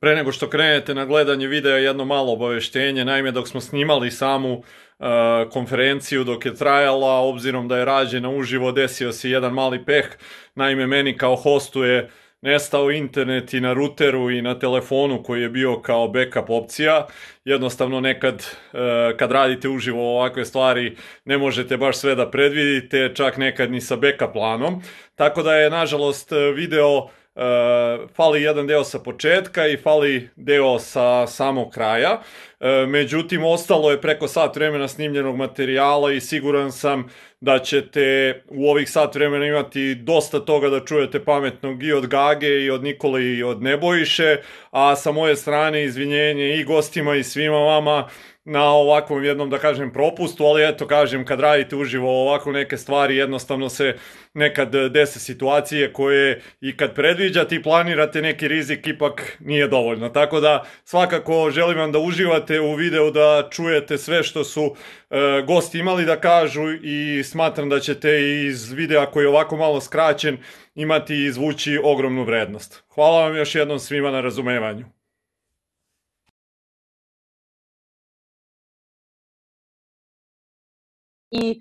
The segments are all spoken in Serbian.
Pre nego što krenete na gledanje videa jedno malo obaveštenje, naime dok smo snimali samu uh, konferenciju dok je trajala, obzirom da je rađena uživo, desio se jedan mali peh, naime meni kao hostu je nestao internet i na ruteru i na telefonu koji je bio kao backup opcija. Jednostavno nekad uh, kad radite uživo ovakve stvari ne možete baš sve da predvidite, čak nekad ni sa backup planom. Tako da je nažalost video Uh, fali jedan deo sa početka i fali deo sa samog kraja. Uh, međutim, ostalo je preko sat vremena snimljenog materijala i siguran sam da ćete u ovih sat vremena imati dosta toga da čujete pametnog i od Gage i od Nikole i od Nebojše, a sa moje strane izvinjenje i gostima i svima vama na ovakvom jednom, da kažem, propustu, ali eto, kažem, kad radite uživo ovako neke stvari, jednostavno se nekad dese situacije koje i kad predviđate i planirate neki rizik, ipak nije dovoljno. Tako da, svakako želim vam da uživate u videu, da čujete sve što su e, gosti imali da kažu i smatram da ćete iz videa koji je ovako malo skraćen imati i izvući ogromnu vrednost. Hvala vam još jednom svima na razumevanju. I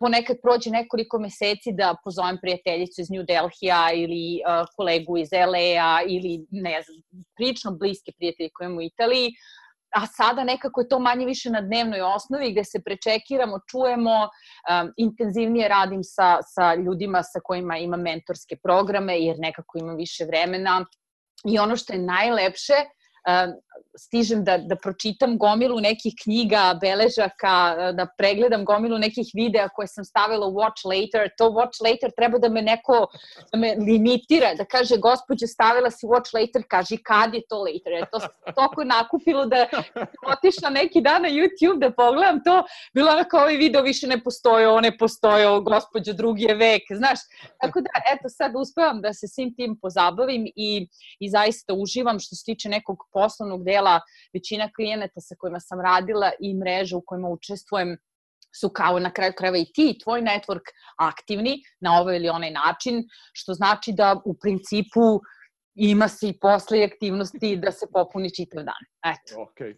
ponekad prođe nekoliko meseci da pozovem prijateljicu iz New Delhija ili uh, kolegu iz LA-a ili ne znam, prilično bliske prijatelje koje imamo u Italiji, a sada nekako je to manje više na dnevnoj osnovi gde se prečekiramo, čujemo, um, intenzivnije radim sa, sa ljudima sa kojima imam mentorske programe jer nekako imam više vremena. I ono što je najlepše, stižem da, da pročitam gomilu nekih knjiga, beležaka, da pregledam gomilu nekih videa koje sam stavila u Watch Later. To Watch Later treba da me neko da me limitira, da kaže, gospođo, stavila si Watch Later, kaži kad je to later. Je to toliko nakupilo da otišla neki dan na YouTube da pogledam to, bilo ono kao ovaj video više ne postoje, one postoje, o gospođo, drugi je vek, znaš. Tako da, eto, sad uspevam da se svim tim pozabavim i, i zaista uživam što se tiče nekog poslovnog dela većina klijenata sa kojima sam radila i mreža u kojima učestvujem su kao na kraju krajeva i ti i tvoj network aktivni na ovaj ili onaj način, što znači da u principu ima se i posle aktivnosti da se popuni čitav dan. Eto. Okay.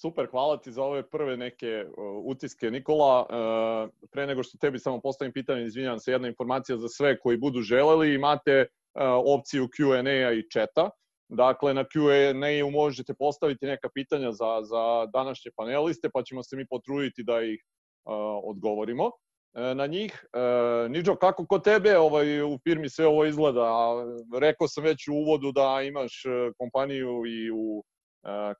Super, hvala ti za ove prve neke uh, utiske, Nikola. Uh, pre nego što tebi samo postavim pitanje, izvinjam se, jedna informacija za sve koji budu želeli, imate uh, opciju Q&A i chata. Dakle, na Q&A-u možete postaviti neka pitanja za, za današnje paneliste, pa ćemo se mi potruditi da ih uh, odgovorimo e, na njih. E, Niđo, kako kod tebe ovaj, u firmi sve ovo izgleda? Rekao sam već u uvodu da imaš e, kompaniju i u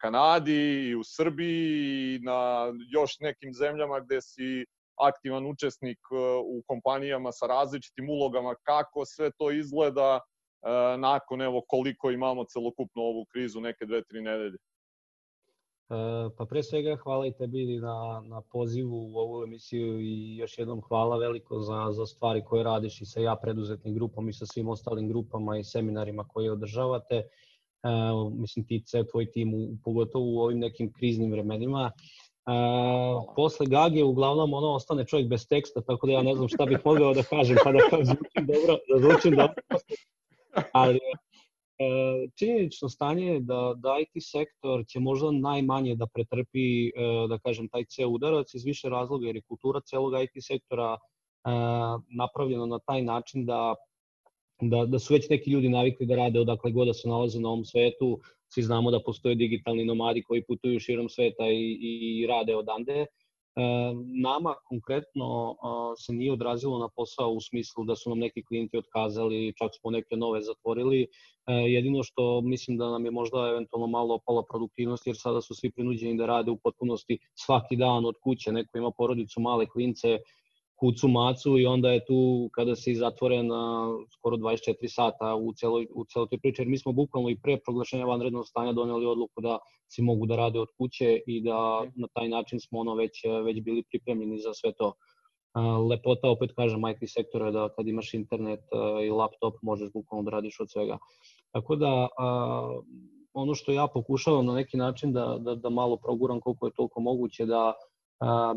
Kanadi, i u Srbiji, i na još nekim zemljama gde si aktivan učesnik u kompanijama sa različitim ulogama. Kako sve to izgleda? E, nakon evo koliko imamo celokupno ovu krizu, neke dve, tri nedelje? E, pa pre svega hvala i tebi na, na pozivu u ovu emisiju i još jednom hvala veliko za, za stvari koje radiš i sa ja preduzetnim grupom i sa svim ostalim grupama i seminarima koje održavate. E, mislim ti ceo tvoj tim, u, pogotovo u ovim nekim kriznim vremenima. E, posle Gage uglavnom ono ostane čovjek bez teksta, tako da ja ne znam šta bih mogao da kažem, pa da zvučim dobro, da zvučim dobro ali e, činjenično stanje je da, da IT sektor će možda najmanje da pretrpi, e, da kažem, taj ceo udarac iz više razloga, jer je kultura celog IT sektora e, napravljena na taj način da da, da su već neki ljudi navikli da rade odakle god da se nalaze na ovom svetu. Svi znamo da postoje digitalni nomadi koji putuju širom sveta i, i rade odande. E, nama konkretno se nije odrazilo na posao u smislu da su nam neki klijenti otkazali, čak smo neke nove zatvorili. E, jedino što mislim da nam je možda eventualno malo opala produktivnost jer sada su svi prinuđeni da rade u potpunosti svaki dan od kuće. Neko ima porodicu, male klince, kucu macu i onda je tu kada se zatvore na skoro 24 sata u celoj, u celoj toj priči, jer mi smo bukvalno i pre proglašenja vanrednog stanja doneli odluku da svi mogu da rade od kuće i da na taj način smo ono već, već bili pripremljeni za sve to. Lepota, opet kažem, IT sektora da kad imaš internet i laptop možeš bukvalno da radiš od svega. Tako da, ono što ja pokušavam na neki način da, da, da malo proguram koliko je toliko moguće da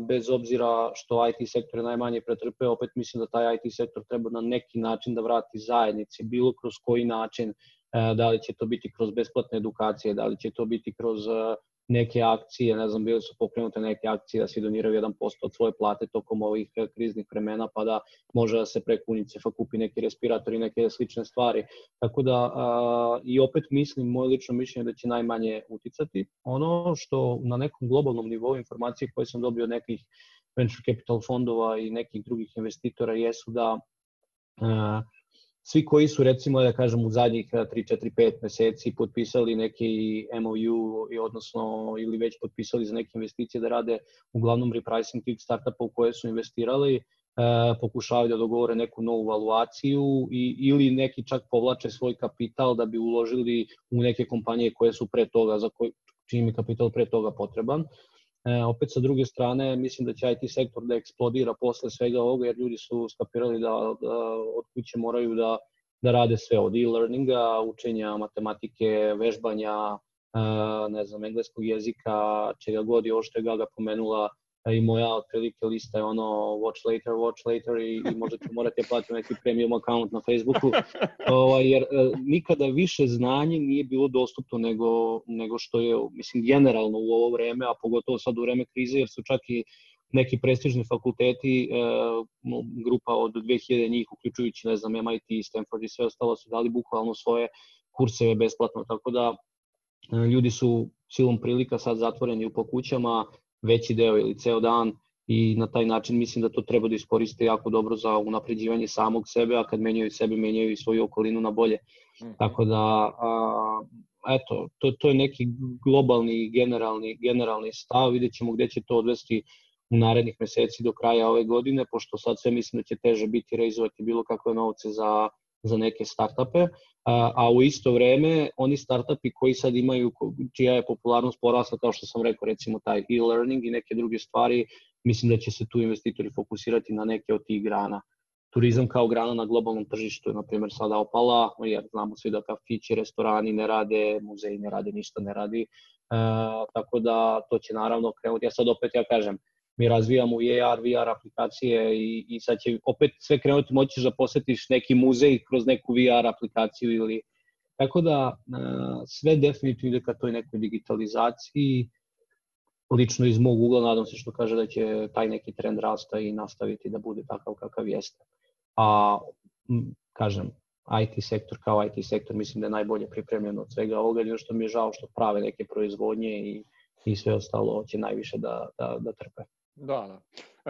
bez obzira što IT sektor je najmanje pretrpeo, opet mislim da taj IT sektor treba na neki način da vrati zajednici, bilo kroz koji način, da li će to biti kroz besplatne edukacije, da li će to biti kroz neke akcije, ne znam, bile su pokrenute neke akcije da svi doniraju 1% od svoje plate tokom ovih eh, kriznih vremena, pa da može da se preko UNICEF-a kupi neki respirator i neke slične stvari. Tako da, a, i opet mislim, moje lično mišljenje da će najmanje uticati. Ono što na nekom globalnom nivou informacije koje sam dobio od nekih venture capital fondova i nekih drugih investitora jesu da a, svi koji su recimo da kažem u zadnjih 3 4 5 meseci potpisali neki MOU i odnosno ili već potpisali za neke investicije da rade uglavnom repricing tih startupa u koje su investirali, e, pokušavaju da dogovore neku novu valuaciju i, ili neki čak povlače svoj kapital da bi uložili u neke kompanije koje su pre toga, za koji, čiji mi kapital pre toga potreban. E, opet sa druge strane, mislim da će IT sektor da eksplodira posle svega ovoga, jer ljudi su skapirali da, da od kuće moraju da, da rade sve od e-learninga, učenja matematike, vežbanja, e, ne znam, engleskog jezika, čega god je ovo što je Gaga pomenula, i moja otprilike lista je ono watch later, watch later i, i možda ću morati platim neki premium account na Facebooku, ovaj, jer e, nikada više znanje nije bilo dostupno nego, nego što je, mislim, generalno u ovo vreme, a pogotovo sad u vreme krize, jer su čak i neki prestižni fakulteti, e, grupa od 2000 njih, uključujući, ne znam, MIT, Stanford i sve ostalo, su dali bukvalno svoje kurseve besplatno, tako da e, ljudi su silom prilika sad zatvoreni u pokućama, veći deo ili ceo dan i na taj način mislim da to treba da iskoriste jako dobro za unapređivanje samog sebe, a kad menjaju sebe, menjaju i svoju okolinu na bolje. Mm. Tako da, a, eto, to, to je neki globalni, generalni, generalni stav, vidjet ćemo gde će to odvesti u narednih meseci do kraja ove godine, pošto sad sve mislim da će teže biti reizovati bilo kakve novce za, za neke startupe, a, a u isto vreme oni startupi koji sad imaju, čija je popularnost porasla, kao što sam rekao, recimo taj e-learning i neke druge stvari, mislim da će se tu investitori fokusirati na neke od tih grana. Turizam kao grana na globalnom tržištu je, na primjer, sada opala, jer znamo svi da kafići, restorani ne rade, muzeji ne rade, ništa ne radi, e, tako da to će naravno krenuti. Ja sad opet ja kažem, mi razvijamo i AR, VR aplikacije i, i sad će opet sve krenuti moći da posetiš neki muzej kroz neku VR aplikaciju ili tako da sve definitivno ide ka toj nekoj digitalizaciji lično iz mog ugla nadam se što kaže da će taj neki trend rasta i nastaviti da bude takav kakav jeste. A kažem, IT sektor kao IT sektor mislim da je najbolje pripremljen od svega ovoga, jedino što mi je žao što prave neke proizvodnje i, i sve ostalo će najviše da, da, da trpe. Da, da.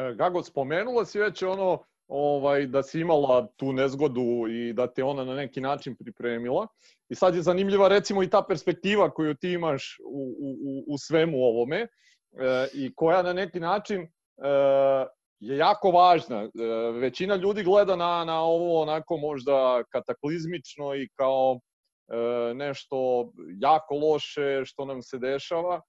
E, Gago, spomenula si već ono ovaj, da si imala tu nezgodu i da te ona na neki način pripremila. I sad je zanimljiva recimo i ta perspektiva koju ti imaš u, u, u svemu ovome e, i koja na neki način e, je jako važna. E, većina ljudi gleda na, na ovo onako možda kataklizmično i kao e, nešto jako loše što nam se dešava,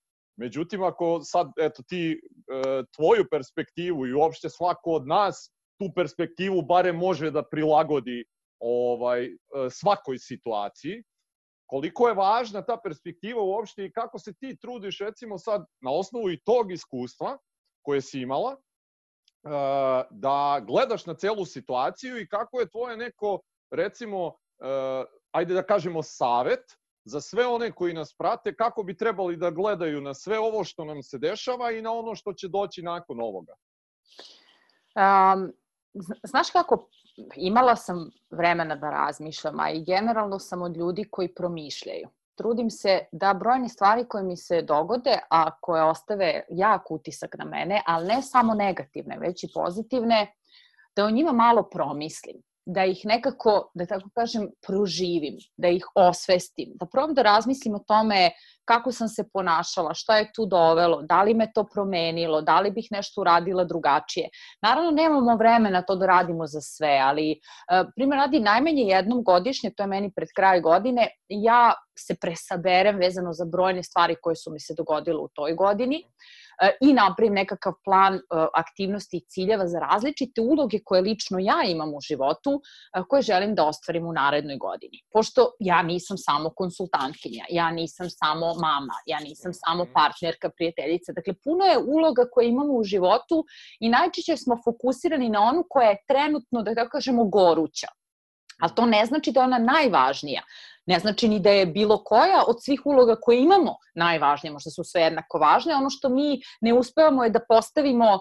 Međutim, ako sad, eto, ti e, tvoju perspektivu i uopšte svako od nas tu perspektivu bare može da prilagodi ovaj e, svakoj situaciji, koliko je važna ta perspektiva uopšte i kako se ti trudiš recimo sad na osnovu i tog iskustva koje si imala, e, da gledaš na celu situaciju i kako je tvoje neko, recimo, ajde da kažemo savet, za sve one koji nas prate kako bi trebali da gledaju na sve ovo što nam se dešava i na ono što će doći nakon ovoga? Um, znaš kako, imala sam vremena da razmišljam, a i generalno sam od ljudi koji promišljaju. Trudim se da brojne stvari koje mi se dogode, a koje ostave jak utisak na mene, ali ne samo negativne, već i pozitivne, da o njima malo promislim da ih nekako, da tako kažem, proživim, da ih osvestim, da probam da razmislim o tome kako sam se ponašala, šta je tu dovelo, da li me to promenilo, da li bih nešto uradila drugačije. Naravno, nemamo vremena to da radimo za sve, ali e, primjer radi najmanje jednom godišnje, to je meni pred kraj godine, ja se presaberem vezano za brojne stvari koje su mi se dogodile u toj godini E, i napravim nekakav plan e, aktivnosti i ciljeva za različite uloge koje lično ja imam u životu, e, koje želim da ostvarim u narednoj godini. Pošto ja nisam samo konsultantkinja, ja nisam samo mama, ja nisam samo mhm. partnerka, prijateljica. Dakle, puno je uloga koje imamo u životu i najčešće smo fokusirani na onu koja je trenutno, da tako kažemo, goruća. Ali to ne znači da je ona najvažnija. Ne znači ni da je bilo koja od svih uloga koje imamo najvažnije, možda su sve jednako važne. Ono što mi ne uspevamo je da postavimo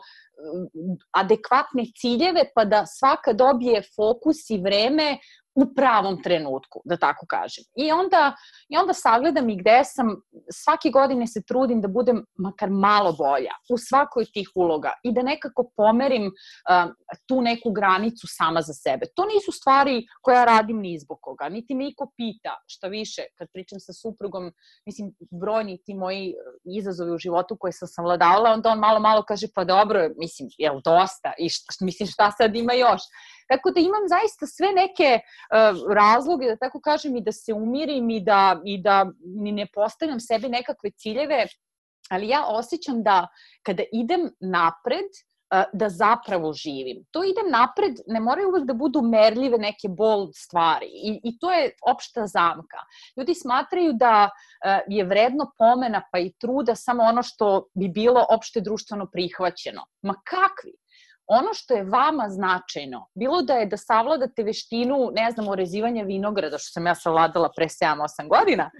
adekvatne ciljeve pa da svaka dobije fokus i vreme u pravom trenutku, da tako kažem. I onda, I onda sagledam i gde sam, svake godine se trudim da budem makar malo bolja u svakoj tih uloga i da nekako pomerim uh, tu neku granicu sama za sebe. To nisu stvari koje ja radim ni izbog koga, niti me iko pita, šta više, kad pričam sa suprugom, mislim, brojni ti moji izazovi u životu koje sam savladavala, onda on malo, malo kaže, pa dobro, mislim, jel dosta, i šta, mislim, šta sad ima još? Tako da imam zaista sve neke uh, razloge, da tako kažem, i da se umirim i da, i da ni ne postavljam sebi nekakve ciljeve, ali ja osjećam da kada idem napred, uh, da zapravo živim. To idem napred, ne moraju uvek da budu merljive neke bold stvari i, i to je opšta zamka. Ljudi smatraju da uh, je vredno pomena pa i truda samo ono što bi bilo opšte društveno prihvaćeno. Ma kakvi? Ono što je vama značajno, bilo da je da savladate veštinu, ne znam, orezivanja vinograda, što sam ja savladala pre 7-8 godina,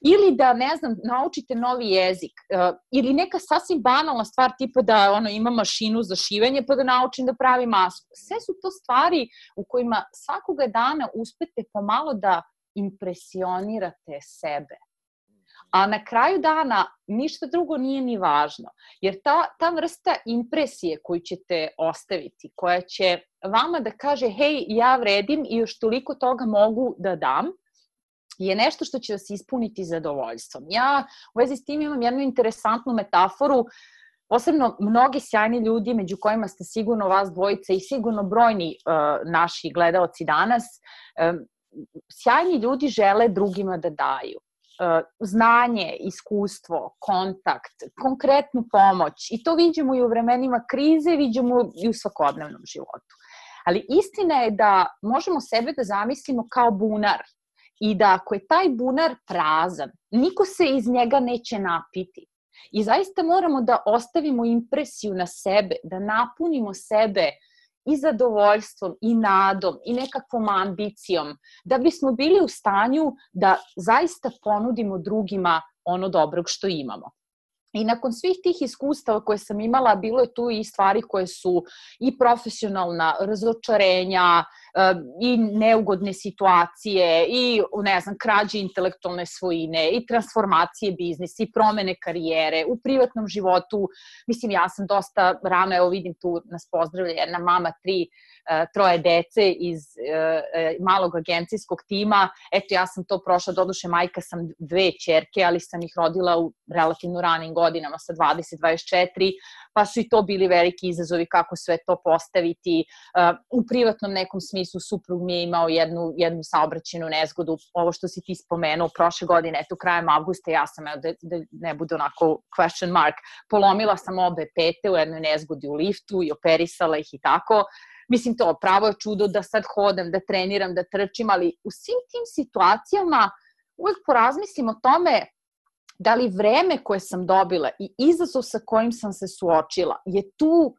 ili da, ne znam, naučite novi jezik, uh, ili neka sasvim banalna stvar tipa da ono, ima mašinu za šivanje pa da naučim da pravi masku. Sve su to stvari u kojima svakoga dana uspete pomalo da impresionirate sebe a na kraju dana ništa drugo nije ni važno, jer ta, ta vrsta impresije koju ćete ostaviti, koja će vama da kaže, hej, ja vredim i još toliko toga mogu da dam, je nešto što će vas ispuniti zadovoljstvom. Ja u vezi s tim imam jednu interesantnu metaforu, posebno mnogi sjajni ljudi, među kojima ste sigurno vas dvojica i sigurno brojni uh, naši gledaoci danas, um, sjajni ljudi žele drugima da daju. Uh, znanje, iskustvo, kontakt, konkretnu pomoć i to vidimo i u vremenima krize, vidimo i u svakodnevnom životu. Ali istina je da možemo sebe da zamislimo kao bunar i da ako je taj bunar prazan, niko se iz njega neće napiti. I zaista moramo da ostavimo impresiju na sebe, da napunimo sebe uh, i zadovoljstvom i nadom i nekakvom ambicijom da bismo bili u stanju da zaista ponudimo drugima ono dobrog što imamo. I nakon svih tih iskustava koje sam imala, bilo je tu i stvari koje su i profesionalna razočarenja, i neugodne situacije, i, ne znam, krađe intelektualne svojine, i transformacije biznisa, i promene karijere, u privatnom životu. Mislim, ja sam dosta rano, evo vidim tu nas pozdravlja jedna mama tri E, troje dece iz e, e, malog agencijskog tima. Eto, ja sam to prošla, doduše majka sam dve čerke, ali sam ih rodila u relativno ranim sa 20-24, pa su i to bili veliki izazovi kako sve to postaviti. U privatnom nekom smislu suprug mi je imao jednu, jednu saobraćenu nezgodu, ovo što si ti spomenuo prošle godine, eto krajem avgusta ja sam, da, da ne bude onako question mark, polomila sam obe pete u jednoj nezgodi u liftu i operisala ih i tako mislim to, pravo je čudo da sad hodam, da treniram, da trčim, ali u svim tim situacijama uvek porazmislim o tome da li vreme koje sam dobila i izazov sa kojim sam se suočila je tu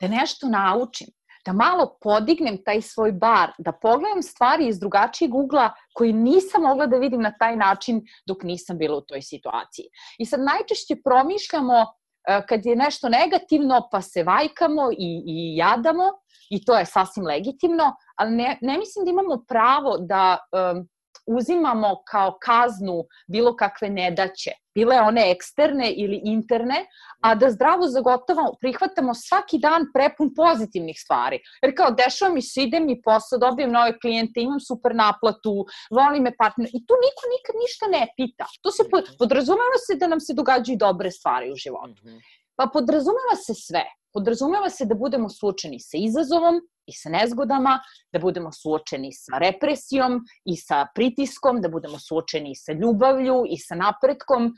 da nešto naučim, da malo podignem taj svoj bar, da pogledam stvari iz drugačijeg ugla koji nisam mogla da vidim na taj način dok nisam bila u toj situaciji. I sad najčešće promišljamo E, kad je nešto negativno pa se vajkamo i, i jadamo i to je sasvim legitimno, ali ne, ne mislim da imamo pravo da um, uzimamo kao kaznu bilo kakve nedaće, bile one eksterne ili interne, a da zdravo zagotavamo, prihvatamo svaki dan prepun pozitivnih stvari. Jer kao, dešava mi se, ide mi posao, dobijem nove klijente, imam super naplatu, voli me partner, i tu niko nikad ništa ne pita. To se mhm. podrazumeva se da nam se događaju dobre stvari u životu. Mhm. Pa podrazumeva se sve. Podrazumeva se da budemo suočeni sa izazovom, i sa nezgodama, da budemo suočeni sa represijom i sa pritiskom, da budemo suočeni sa ljubavlju i sa napretkom.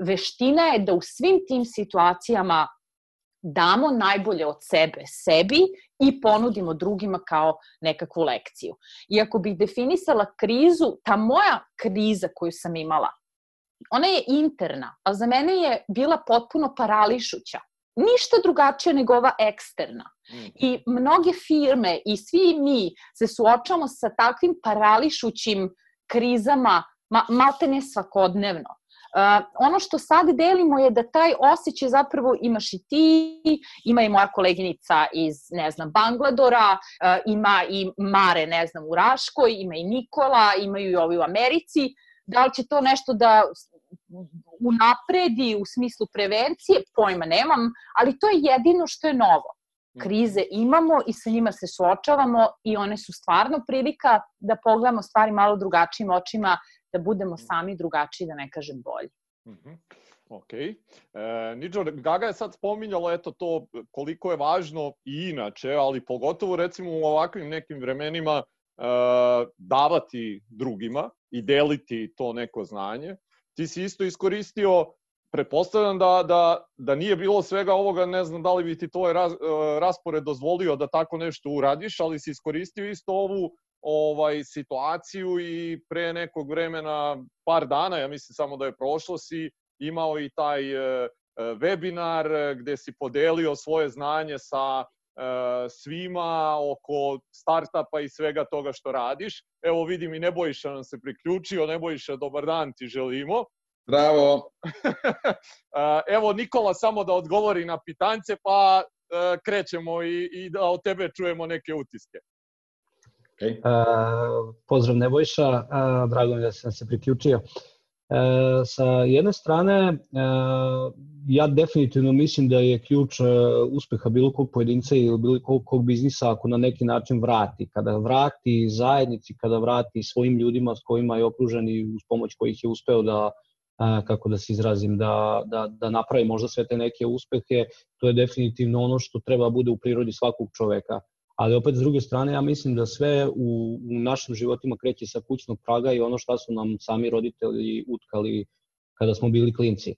Veština je da u svim tim situacijama damo najbolje od sebe sebi i ponudimo drugima kao nekakvu lekciju. I ako bih definisala krizu, ta moja kriza koju sam imala, ona je interna, a za mene je bila potpuno parališuća ništa drugačije nego ova eksterna. Mm. I mnoge firme i svi mi se suočamo sa takvim parališućim krizama ma, maltene svakodnevno. Uh, ono što sad delimo je da taj osjećaj zapravo imaš i ti, ima i moja koleginica iz, ne znam, Bangladora, uh, ima i Mare, ne znam, u Raškoj, ima i Nikola, imaju i ovi u Americi. Da li će to nešto da unapredi u smislu prevencije, pojma nemam, ali to je jedino što je novo. Mhm. Krize imamo i sa njima se suočavamo i one su stvarno prilika da pogledamo stvari malo drugačijim očima, da budemo mhm. sami drugačiji, da ne kažem bolji. Mm -hmm. Ok. E, Niđo, Gaga je sad spominjalo eto to koliko je važno i inače, ali pogotovo recimo u ovakvim nekim vremenima davati drugima i deliti to neko znanje. Ti si isto iskoristio pretpostavljam da, da, da nije bilo svega ovoga, ne znam da li bi ti tvoj raz, e, raspored dozvolio da tako nešto uradiš, ali si iskoristio isto ovu ovaj situaciju i pre nekog vremena, par dana, ja mislim samo da je prošlo, si imao i taj e, e webinar gde si podelio svoje znanje sa e, svima oko startapa i svega toga što radiš. Evo vidim i Nebojša nam se priključio. Nebojša, dobar dan ti želimo. Bravo. Evo Nikola samo da odgovori na pitance, pa e, krećemo i, i da od tebe čujemo neke utiske. Okay. Uh, pozdrav Nebojša, uh, drago mi da sam se priključio. Uh, sa jedne strane, uh, ja definitivno mislim da je ključ uh, uspeha bilo kog pojedinca ili bilo kog, kog biznisa ako na neki način vrati. Kada vrati zajednici, kada vrati svojim ljudima s kojima je okružen i uz pomoć kojih je uspeo da kako da se izrazim, da, da, da napravi možda sve te neke uspehe, to je definitivno ono što treba bude u prirodi svakog čoveka. Ali opet s druge strane, ja mislim da sve u, u našim životima kreće sa kućnog praga i ono šta su nam sami roditelji utkali kada smo bili klinci. E,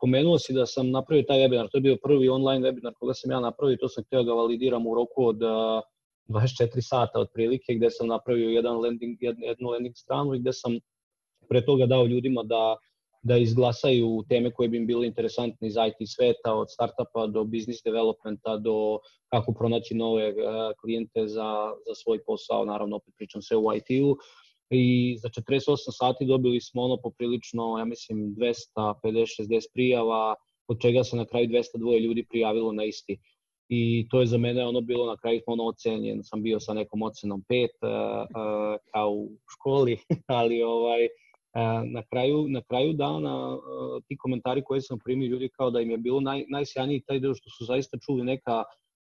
pomenuo si da sam napravio taj webinar, to je bio prvi online webinar koga sam ja napravio i to sam htio da validiram u roku od 24 sata otprilike, gde sam napravio jedan landing, jednu landing stranu i gde sam pre toga dao ljudima da da izglasaju teme koje bi im bile interesantne iz IT sveta, od startupa do business developmenta, do kako pronaći nove uh, klijente za, za svoj posao, naravno opet pričam sve u IT-u. I za 48 sati dobili smo ono poprilično, ja mislim, 250-60 prijava, od čega se na kraju 202 ljudi prijavilo na isti. I to je za mene ono bilo na kraju ono ocenjen, sam bio sa nekom ocenom 5 uh, uh, kao u školi, ali ovaj na kraju, na kraju dana ti komentari koje sam primio ljudi kao da im je bilo naj, najsjajniji taj deo što su zaista čuli neka,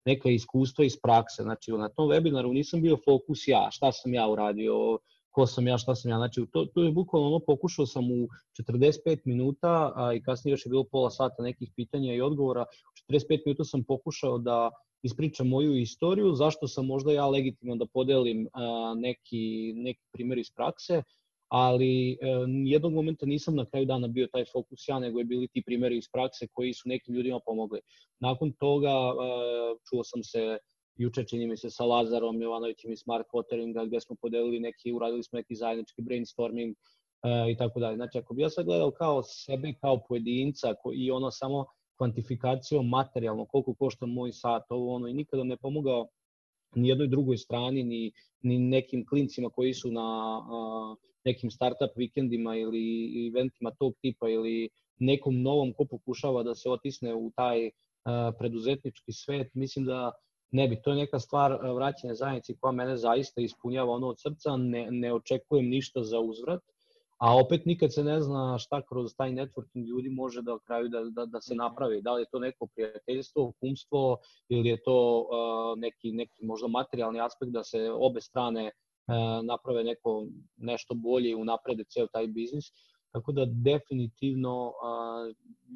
neka iskustva iz prakse. Znači, na tom webinaru nisam bio fokus ja, šta sam ja uradio, ko sam ja, šta sam ja. Znači, to, to je bukvalno ono, pokušao sam u 45 minuta a, i kasnije još je bilo pola sata nekih pitanja i odgovora. U 45 minuta sam pokušao da ispričam moju istoriju, zašto sam možda ja legitimno da podelim a, neki, neki primjer iz prakse, ali e, jednog momenta nisam na kraju dana bio taj fokus ja, nego je bili ti primeri iz prakse koji su nekim ljudima pomogli. Nakon toga e, čuo sam se juče čini mi se sa Lazarom Jovanovićem iz Smart Wateringa gde smo podelili neki, uradili smo neki zajednički brainstorming e, i tako dalje. Znači ako bi ja sad gledao kao sebe, kao pojedinca ko, i ono samo kvantifikacijom materijalno, koliko košta moj sat, ovo ono i nikada ne pomogao ni jednoj drugoj strani, ni, ni nekim klincima koji su na nekim startup vikendima ili eventima tog tipa ili nekom novom ko pokušava da se otisne u taj uh, preduzetnički svet, mislim da ne bi, to je neka stvar vraćanja zajednici koja mene zaista ispunjava ono od srca, ne, ne očekujem ništa za uzvrat, a opet nikad se ne zna šta kroz taj networking ljudi može da kraju da, da, da se napravi, da li je to neko prijateljstvo, kumstvo ili je to uh, neki, neki možda materijalni aspekt da se obe strane naprave neko nešto bolje i unaprede ceo taj biznis. Tako da definitivno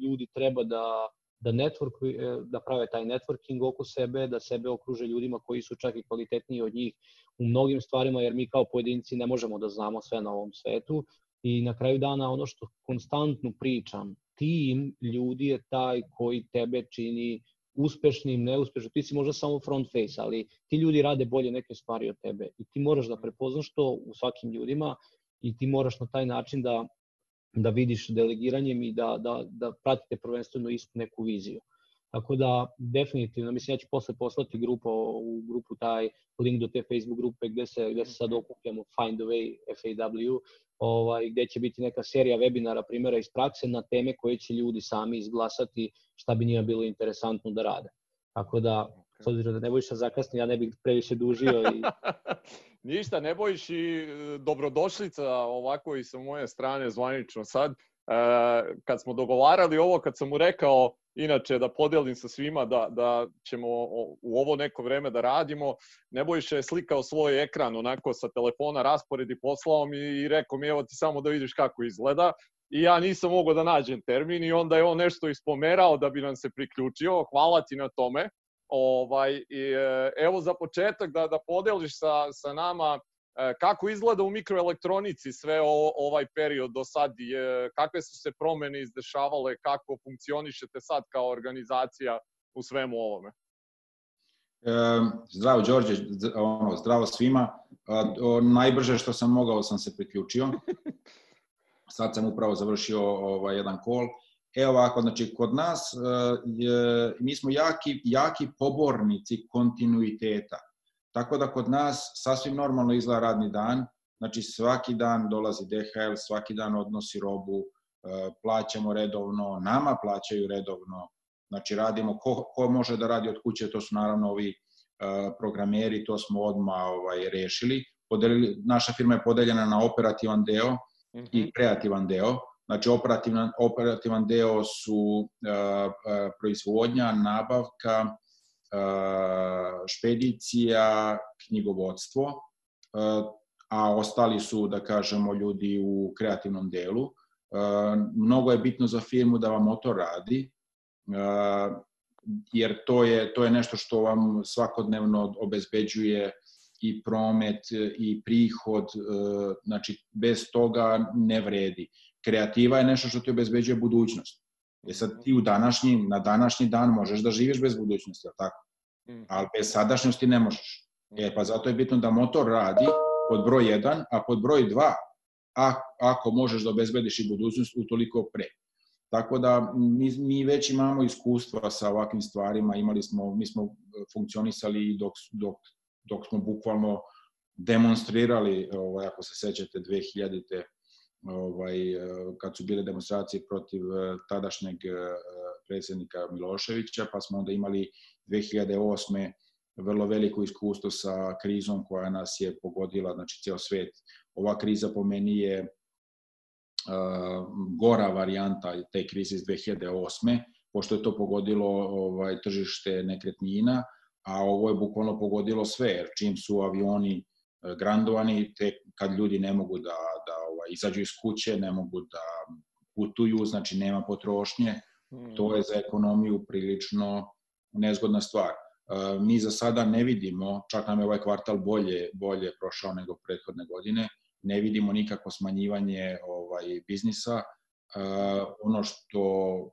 ljudi treba da da network, e, da prave taj networking oko sebe, da sebe okruže ljudima koji su čak i kvalitetniji od njih u mnogim stvarima, jer mi kao pojedinci ne možemo da znamo sve na ovom svetu. I na kraju dana ono što konstantno pričam, tim ljudi je taj koji tebe čini uspešnim, neuspešnim, ti si možda samo front face, ali ti ljudi rade bolje neke stvari od tebe i ti moraš da prepoznaš to u svakim ljudima i ti moraš na taj način da, da vidiš delegiranjem i da, da, da pratite prvenstveno istu neku viziju. Tako da, definitivno, mislim, ja ću posle poslati grupu, u grupu taj link do te Facebook grupe gde se, gde se sad okupljamo Find the Way FAW, ovaj, gde će biti neka serija webinara primjera iz prakse na teme koje će ljudi sami izglasati šta bi njima bilo interesantno da rade. Tako da, s obzirom da ne bojiš zakasni, ja ne bih previše dužio. I... Ništa, ne bojiš i e, dobrodošlica ovako i sa moje strane zvanično sad. E, kad smo dogovarali ovo, kad sam mu rekao inače da podelim sa svima da, da ćemo u ovo neko vreme da radimo, Nebojša je slikao svoj ekran onako sa telefona, rasporedi poslao mi i rekao mi evo ti samo da vidiš kako izgleda. I ja nisam mogao da nađem termin i onda je on nešto ispomerao da bi nam se priključio, hvala ti na tome. Ovaj, i, e, evo za početak da, da podeliš sa, sa nama kako izgleda u mikroelektronici sve o, ovaj period do sad? Je, kakve su se promene izdešavale? Kako funkcionišete sad kao organizacija u svemu ovome? E, zdravo, Đorđe, ono, zdravo svima. O, najbrže što sam mogao sam se priključio. Sad sam upravo završio ovaj, jedan kol. Evo ovako, znači, kod nas e, je, mi smo jaki, jaki pobornici kontinuiteta. Tako da kod nas sasvim normalno izgleda radni dan, znači svaki dan dolazi DHL, svaki dan odnosi robu, e, plaćamo redovno, nama plaćaju redovno, znači radimo, ko, ko može da radi od kuće, to su naravno ovi e, programeri, to smo odma ovaj, rešili. Podelili, naša firma je podeljena na operativan deo mm -hmm. i kreativan deo. Znači, operativan, operativan deo su uh, proizvodnja, nabavka, špedicija, knjigovodstvo, a ostali su, da kažemo, ljudi u kreativnom delu. Mnogo je bitno za firmu da vam motor radi, jer to je, to je nešto što vam svakodnevno obezbeđuje i promet i prihod, znači bez toga ne vredi. Kreativa je nešto što ti obezbeđuje budućnost. E sad ti u današnji, na današnji dan možeš da živiš bez budućnosti, ali tako? Mm. Ali bez sadašnjosti ne možeš. E pa zato je bitno da motor radi pod broj 1, a pod broj 2, a, ako možeš da obezbediš i budućnost, utoliko pre. Tako da mi, mi već imamo iskustva sa ovakvim stvarima, imali smo, mi smo funkcionisali dok, dok, dok smo bukvalno demonstrirali, ovaj, ako se sećate, 2000-te ovaj, kad su bile demonstracije protiv eh, tadašnjeg eh, predsednika Miloševića, pa smo onda imali 2008 vrlo veliko iskustvo sa krizom koja nas je pogodila, znači ceo svet. Ova kriza po meni je gora varijanta te krize iz 2008. pošto je to pogodilo ovaj tržište nekretnina, a ovo je bukvalno pogodilo sve, jer čim su avioni grandovani, te kad ljudi ne mogu da izađu iz kuće, ne mogu da putuju, znači nema potrošnje, to je za ekonomiju prilično nezgodna stvar. E, mi za sada ne vidimo, čak nam je ovaj kvartal bolje, bolje prošao nego prethodne godine, ne vidimo nikako smanjivanje ovaj biznisa. E, ono što e,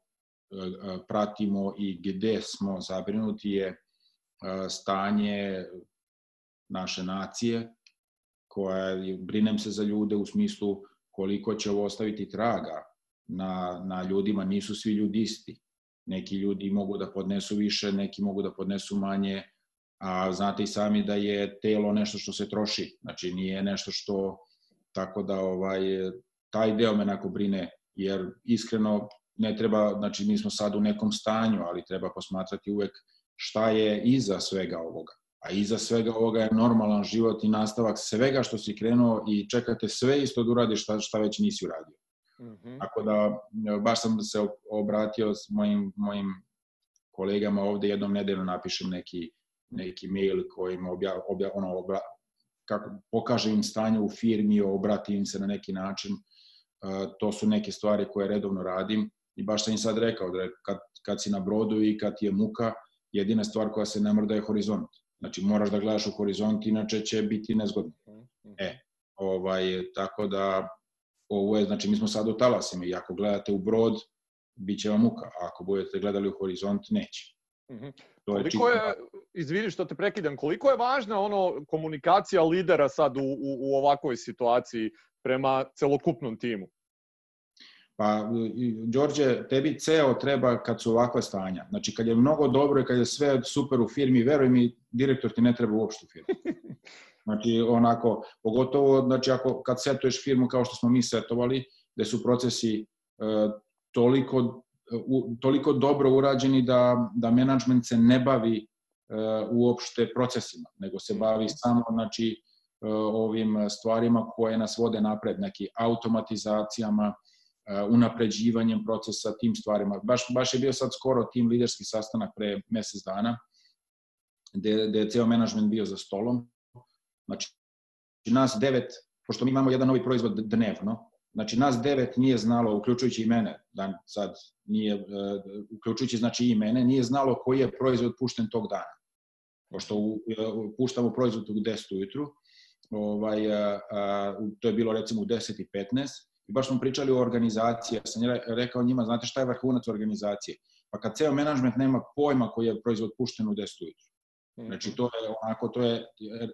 pratimo i gde smo zabrinuti je stanje naše nacije, koja brinem se za ljude u smislu koliko će ovo ostaviti traga na, na ljudima, nisu svi ljudi isti. Neki ljudi mogu da podnesu više, neki mogu da podnesu manje, a znate i sami da je telo nešto što se troši, znači nije nešto što, tako da ovaj, taj deo me nako brine, jer iskreno ne treba, znači mi smo sad u nekom stanju, ali treba posmatrati uvek šta je iza svega ovoga a iza svega ovoga je normalan život i nastavak svega što si krenuo i čekate sve isto da uradiš šta, šta već nisi uradio. Mm -hmm. Tako da, baš sam se obratio s mojim, mojim kolegama ovde, jednom nedeljno napišem neki, neki mail kojim obja, obja, ono, obra, kako, pokažem im stanje u firmi, obratim im se na neki način. Uh, to su neke stvari koje redovno radim i baš sam im sad rekao da kad, kad si na brodu i kad ti je muka, jedina stvar koja se ne mrda je horizont. Znači, moraš da gledaš u horizont, inače će biti nezgodno. E, ovaj, tako da, ovo je, znači, mi smo sad u talasima i ako gledate u brod, bit će vam muka, a ako budete gledali u horizont, neće. Mm -hmm. To je koliko je, izvini što te prekidam, koliko je važna ono komunikacija lidera sad u, u, u ovakvoj situaciji prema celokupnom timu? Pa, Đorđe, tebi ceo treba kad su ovakva stanja. Znači, kad je mnogo dobro i kad je sve super u firmi, veruj mi, direktor ti ne treba uopšte u firmi. Znači, onako, pogotovo, znači, ako, kad setuješ firmu kao što smo mi setovali, gde su procesi e, toliko, u, toliko dobro urađeni da, da menadžment se ne bavi e, uopšte procesima, nego se bavi samo, znači, e, ovim stvarima koje nas vode napred, neki automatizacijama, unapređivanjem procesa, tim stvarima. Baš, baš je bio sad skoro tim liderski sastanak pre mesec dana, gde, gde je ceo menadžment bio za stolom. Znači, nas devet, pošto mi imamo jedan novi proizvod dnevno, znači nas devet nije znalo, uključujući i mene, da sad nije, uh, uključujući znači i mene, nije znalo koji je proizvod pušten tog dana. Pošto u, puštamo proizvod u 10 ujutru, ovaj, a, a, to je bilo recimo u 10 i 15, I baš smo pričali o organizaciji, ja sam rekao njima, znate šta je vrhunac organizacije? Pa kad ceo menadžment nema pojma koji je proizvod pušten u 10 ujutru. Znači, to je onako, to je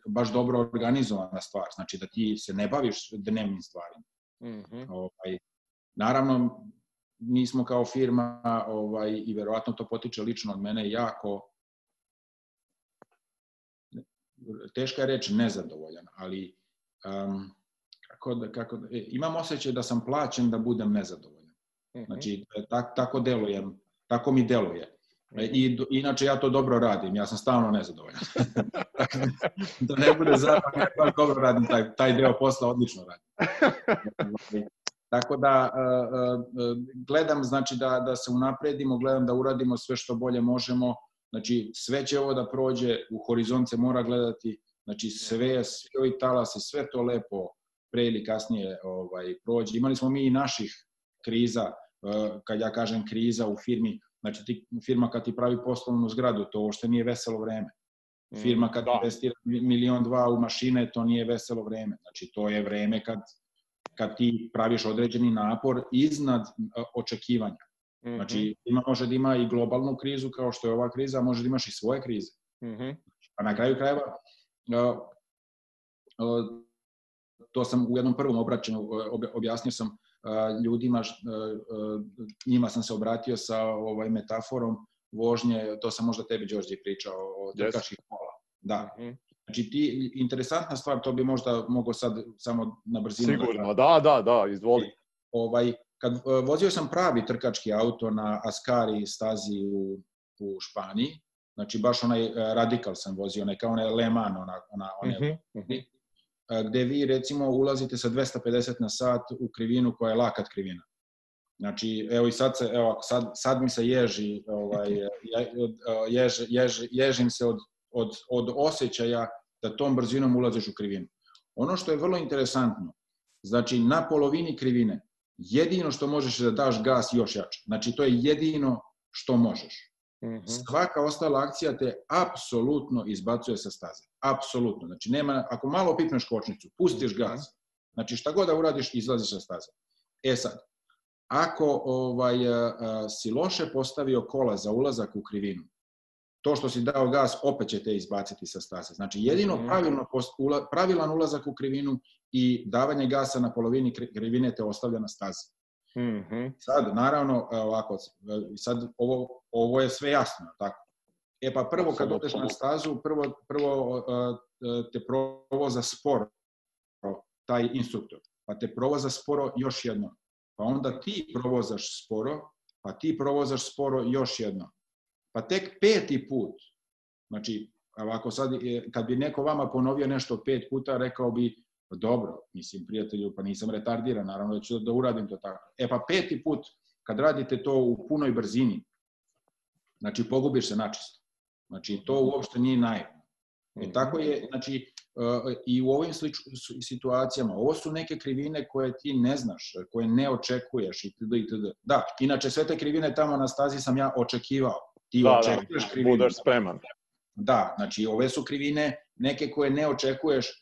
baš dobro organizovana stvar. Znači, da ti se ne baviš dnevnim stvarima. Mm -hmm. ovaj, naravno, mi smo kao firma, ovaj, i verovatno to potiče lično od mene, jako teška je reč nezadovoljan, ali um, kako da, kako da, e, imam osjećaj da sam plaćen da budem nezadovoljan. Mhm. Znači, tak, tako delujem, tako mi deluje. E, I, inače ja to dobro radim, ja sam stalno nezadovoljan. da ne bude zapravo, ja dobro radim taj, taj deo posla, odlično radim. Tako da gledam znači da, da se unapredimo, gledam da uradimo sve što bolje možemo. Znači sve će ovo da prođe, u horizont se mora gledati, znači sve, svi ovi talasi, sve to lepo pre ili kasnije ovaj, prođe. Imali smo mi i naših kriza, eh, kad ja kažem kriza u firmi, znači ti, firma kad ti pravi poslovnu zgradu, to uopšte nije veselo vreme. Firma kad da. investira milion dva u mašine, to nije veselo vreme. Znači to je vreme kad, kad ti praviš određeni napor iznad eh, očekivanja. Znači, mhm. ima, može da ima i globalnu krizu kao što je ova kriza, a može da imaš i svoje krize. Mm -hmm. A na kraju krajeva, uh, to sam u jednom prvom obraćanju objasnio sam ljudima, njima sam se obratio sa ovaj metaforom vožnje, to sam možda tebi Đorđe pričao o trkačkih kola. Da. Mm -hmm. Znači ti interesantna stvar, to bi možda mogo sad samo na brzinu. Da Sigurno, da, da, da, izvoli. Ovaj kad vozio sam pravi trkački auto na Ascari stazi u u Španiji, znači baš onaj radikal sam vozio, onaj kao onaj Le Mans, ona, ona, one, mm -hmm gde vi recimo ulazite sa 250 na sat u krivinu koja je lakat krivina. Znači, evo i sad, se, evo, sad, sad mi se ježi, ovaj, jež, jež, ježim se od, od, od osjećaja da tom brzinom ulaziš u krivinu. Ono što je vrlo interesantno, znači na polovini krivine, jedino što možeš je da daš gas još jače. Znači, to je jedino što možeš. -hmm. Svaka ostala akcija te apsolutno izbacuje sa staze. Apsolutno. Znači, nema, ako malo pipneš kočnicu, pustiš mhm. gas, znači šta god da uradiš, izlaziš sa staze. E sad, ako ovaj, a, si loše postavio kola za ulazak u krivinu, to što si dao gas, opet će te izbaciti sa staze. Znači, jedino mhm. pravilno, ula, pravilan ulazak u krivinu i davanje gasa na polovini krivine te ostavlja na stazi. Mm -hmm. Sad, naravno, ovako, sad ovo, ovo je sve jasno, tako? E pa prvo kad odeš na stazu, prvo, prvo te provoza sporo taj instruktor, pa te provoza sporo još jedno. Pa onda ti provozaš sporo, pa ti provozaš sporo još jedno. Pa tek peti put, znači, ovako sad, kad bi neko vama ponovio nešto pet puta, rekao bi, Pa dobro, mislim, prijatelju, pa nisam retardiran, naravno da ću da uradim to tako. E pa peti put, kad radite to u punoj brzini, znači pogubiš se načisto. Znači to uopšte nije naivno. E mhm. tako je, znači, e, i u ovim slič, situacijama, ovo su neke krivine koje ti ne znaš, koje ne očekuješ itd. itd. Da, inače sve te krivine tamo na stazi sam ja očekivao. Ti da, da očekuješ da, krivine. Budeš spreman. Da, znači ove su krivine neke koje ne očekuješ,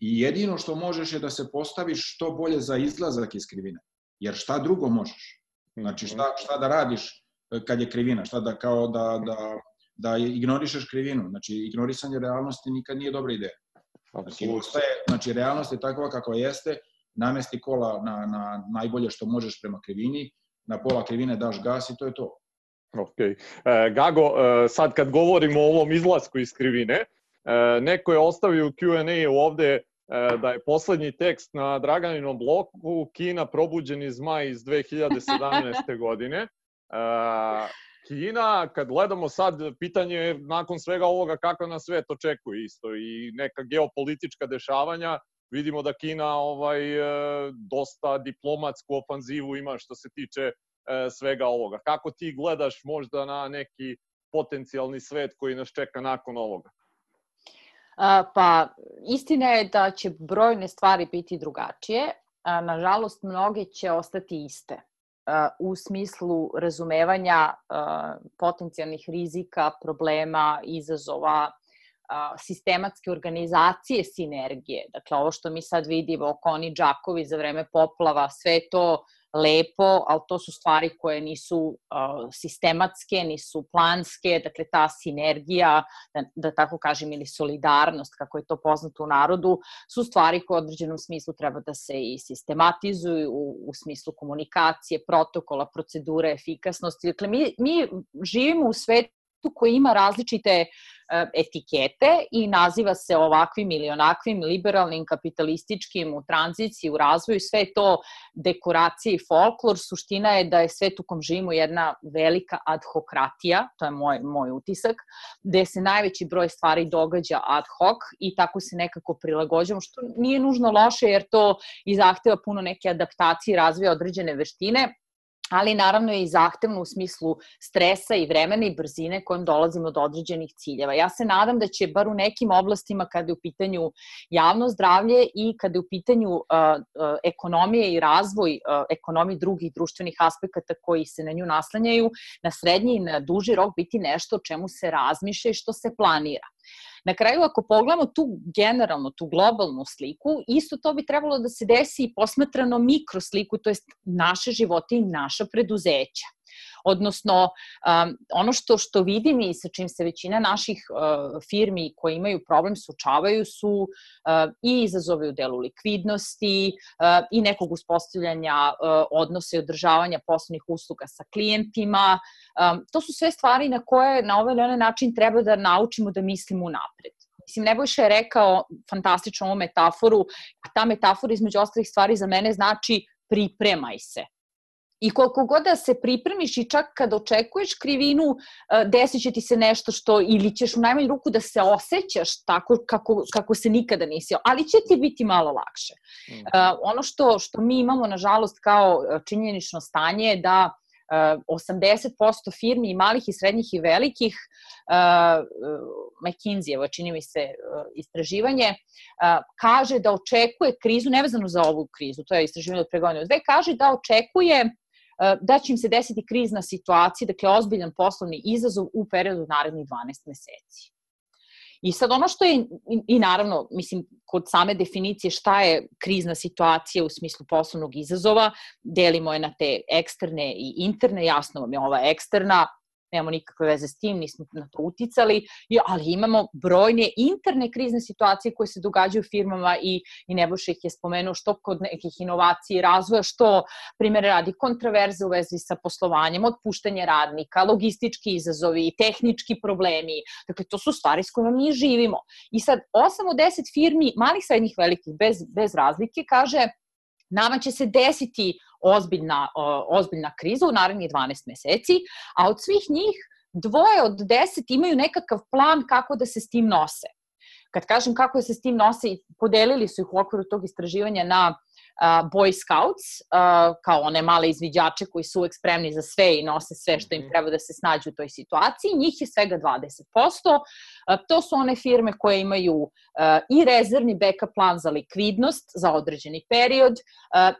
I jedino što možeš je da se postaviš što bolje za izlazak iz krivine. Jer šta drugo možeš? Znači šta, šta da radiš e, kad je krivina? Šta da kao da, da, da ignorišeš krivinu? Znači ignorisanje realnosti nikad nije dobra ideja. Znači, ostaje, znači realnost je takva kakva jeste namesti kola na, na najbolje što možeš prema krivini, na pola krivine daš gas i to je to. Ok. E, Gago, e, sad kad govorimo o ovom izlasku iz krivine, e, neko je ostavio u Q&A ovde da je poslednji tekst na Draganinom bloku Kina probuđeni zmaj iz 2017. godine. E, Kina, kad gledamo sad, pitanje je nakon svega ovoga kako nas svet očekuje isto i neka geopolitička dešavanja, vidimo da Kina ovaj e, dosta diplomatsku ofanzivu ima što se tiče e, svega ovoga. Kako ti gledaš možda na neki potencijalni svet koji nas čeka nakon ovoga? Pa, istina je da će brojne stvari biti drugačije. Nažalost, mnoge će ostati iste u smislu razumevanja potencijalnih rizika, problema, izazova, sistematske organizacije sinergije. Dakle, ovo što mi sad vidimo, Koni Džakovi za vreme poplava, sve to lepo, ali to su stvari koje nisu uh, sistematske, nisu planske, dakle ta sinergija, da, da tako kažem, ili solidarnost, kako je to poznato u narodu, su stvari koje u određenom smislu treba da se i sistematizuju u, u smislu komunikacije, protokola, procedure, efikasnosti. Dakle, mi, mi živimo u svetu koji ima različite E, etikete i naziva se ovakvim ili onakvim liberalnim, kapitalističkim, u tranziciji, u razvoju, sve to dekoracije i folklor. Suština je da je svet u kom živimo jedna velika adhokratija, to je moj, moj utisak, gde se najveći broj stvari događa ad hoc i tako se nekako prilagođamo, što nije nužno loše jer to i zahteva puno neke adaptacije i razvoja određene veštine, ali naravno je i zahtevno u smislu stresa i vremena i brzine kojom dolazimo do određenih ciljeva. Ja se nadam da će bar u nekim oblastima kada je u pitanju javno zdravlje i kada je u pitanju uh, uh, ekonomije i razvoj uh, ekonomije drugih društvenih aspekata koji se na nju naslanjaju, na srednji i na duži rok biti nešto o čemu se razmišlja i što se planira. Na kraju, ako pogledamo tu generalno, tu globalnu sliku, isto to bi trebalo da se desi i posmatrano mikrosliku, to jest naše živote i naša preduzeća. Odnosno, um, ono što, što vidim i sa čim se većina naših uh, firmi koje imaju problem suočavaju su uh, i izazovi u delu likvidnosti uh, i nekog uspostavljanja odnose i održavanja poslovnih usluga sa klijentima. Um, to su sve stvari na koje na ovaj ili onaj način treba da naučimo da mislimo napred. Mislim, Nebojša je rekao fantastičnu ovu metaforu, a ta metafora između ostalih stvari za mene znači pripremaj se. I koliko god da se pripremiš i čak kad očekuješ krivinu, e, desit će ti se nešto što, ili ćeš u najmanju ruku da se osjećaš tako kako, kako se nikada nisi, ali će ti biti malo lakše. Mm. Uh, ono što, što mi imamo, nažalost, kao e, činjenično stanje je da 80% firmi i malih i srednjih i velikih uh, McKinsey, evo čini mi se uh, istraživanje, uh, kaže da očekuje krizu, nevezano za ovu krizu, to je istraživanje od pre godine dve, kaže da očekuje da će im se desiti krizna situacija, dakle ozbiljan poslovni izazov u periodu narednih 12 meseci. I sad ono što je, i, i naravno, mislim, kod same definicije šta je krizna situacija u smislu poslovnog izazova, delimo je na te eksterne i interne, jasno vam je ova eksterna, nemamo nikakve veze s tim, nismo na to uticali, ali imamo brojne interne krizne situacije koje se događaju firmama i, i Nebojša ih je spomenuo što kod nekih inovacija i razvoja, što primjer radi kontraverze u vezi sa poslovanjem, otpuštanje radnika, logistički izazovi, tehnički problemi. Dakle, to su stvari s kojima mi živimo. I sad, 8 od 10 firmi, malih, srednjih, velikih, bez, bez razlike, kaže nama će se desiti ozbiljna, ozbiljna kriza u narednih 12 meseci, a od svih njih dvoje od deset imaju nekakav plan kako da se s tim nose. Kad kažem kako da se s tim nose, podelili su ih u okviru tog istraživanja na Boy Scouts, kao one male izviđače koji su uvek spremni za sve i nose sve što im mhm. treba da se snađu u toj situaciji. Njih je svega 20%. To su one firme koje imaju i rezervni backup plan za likvidnost za određeni period,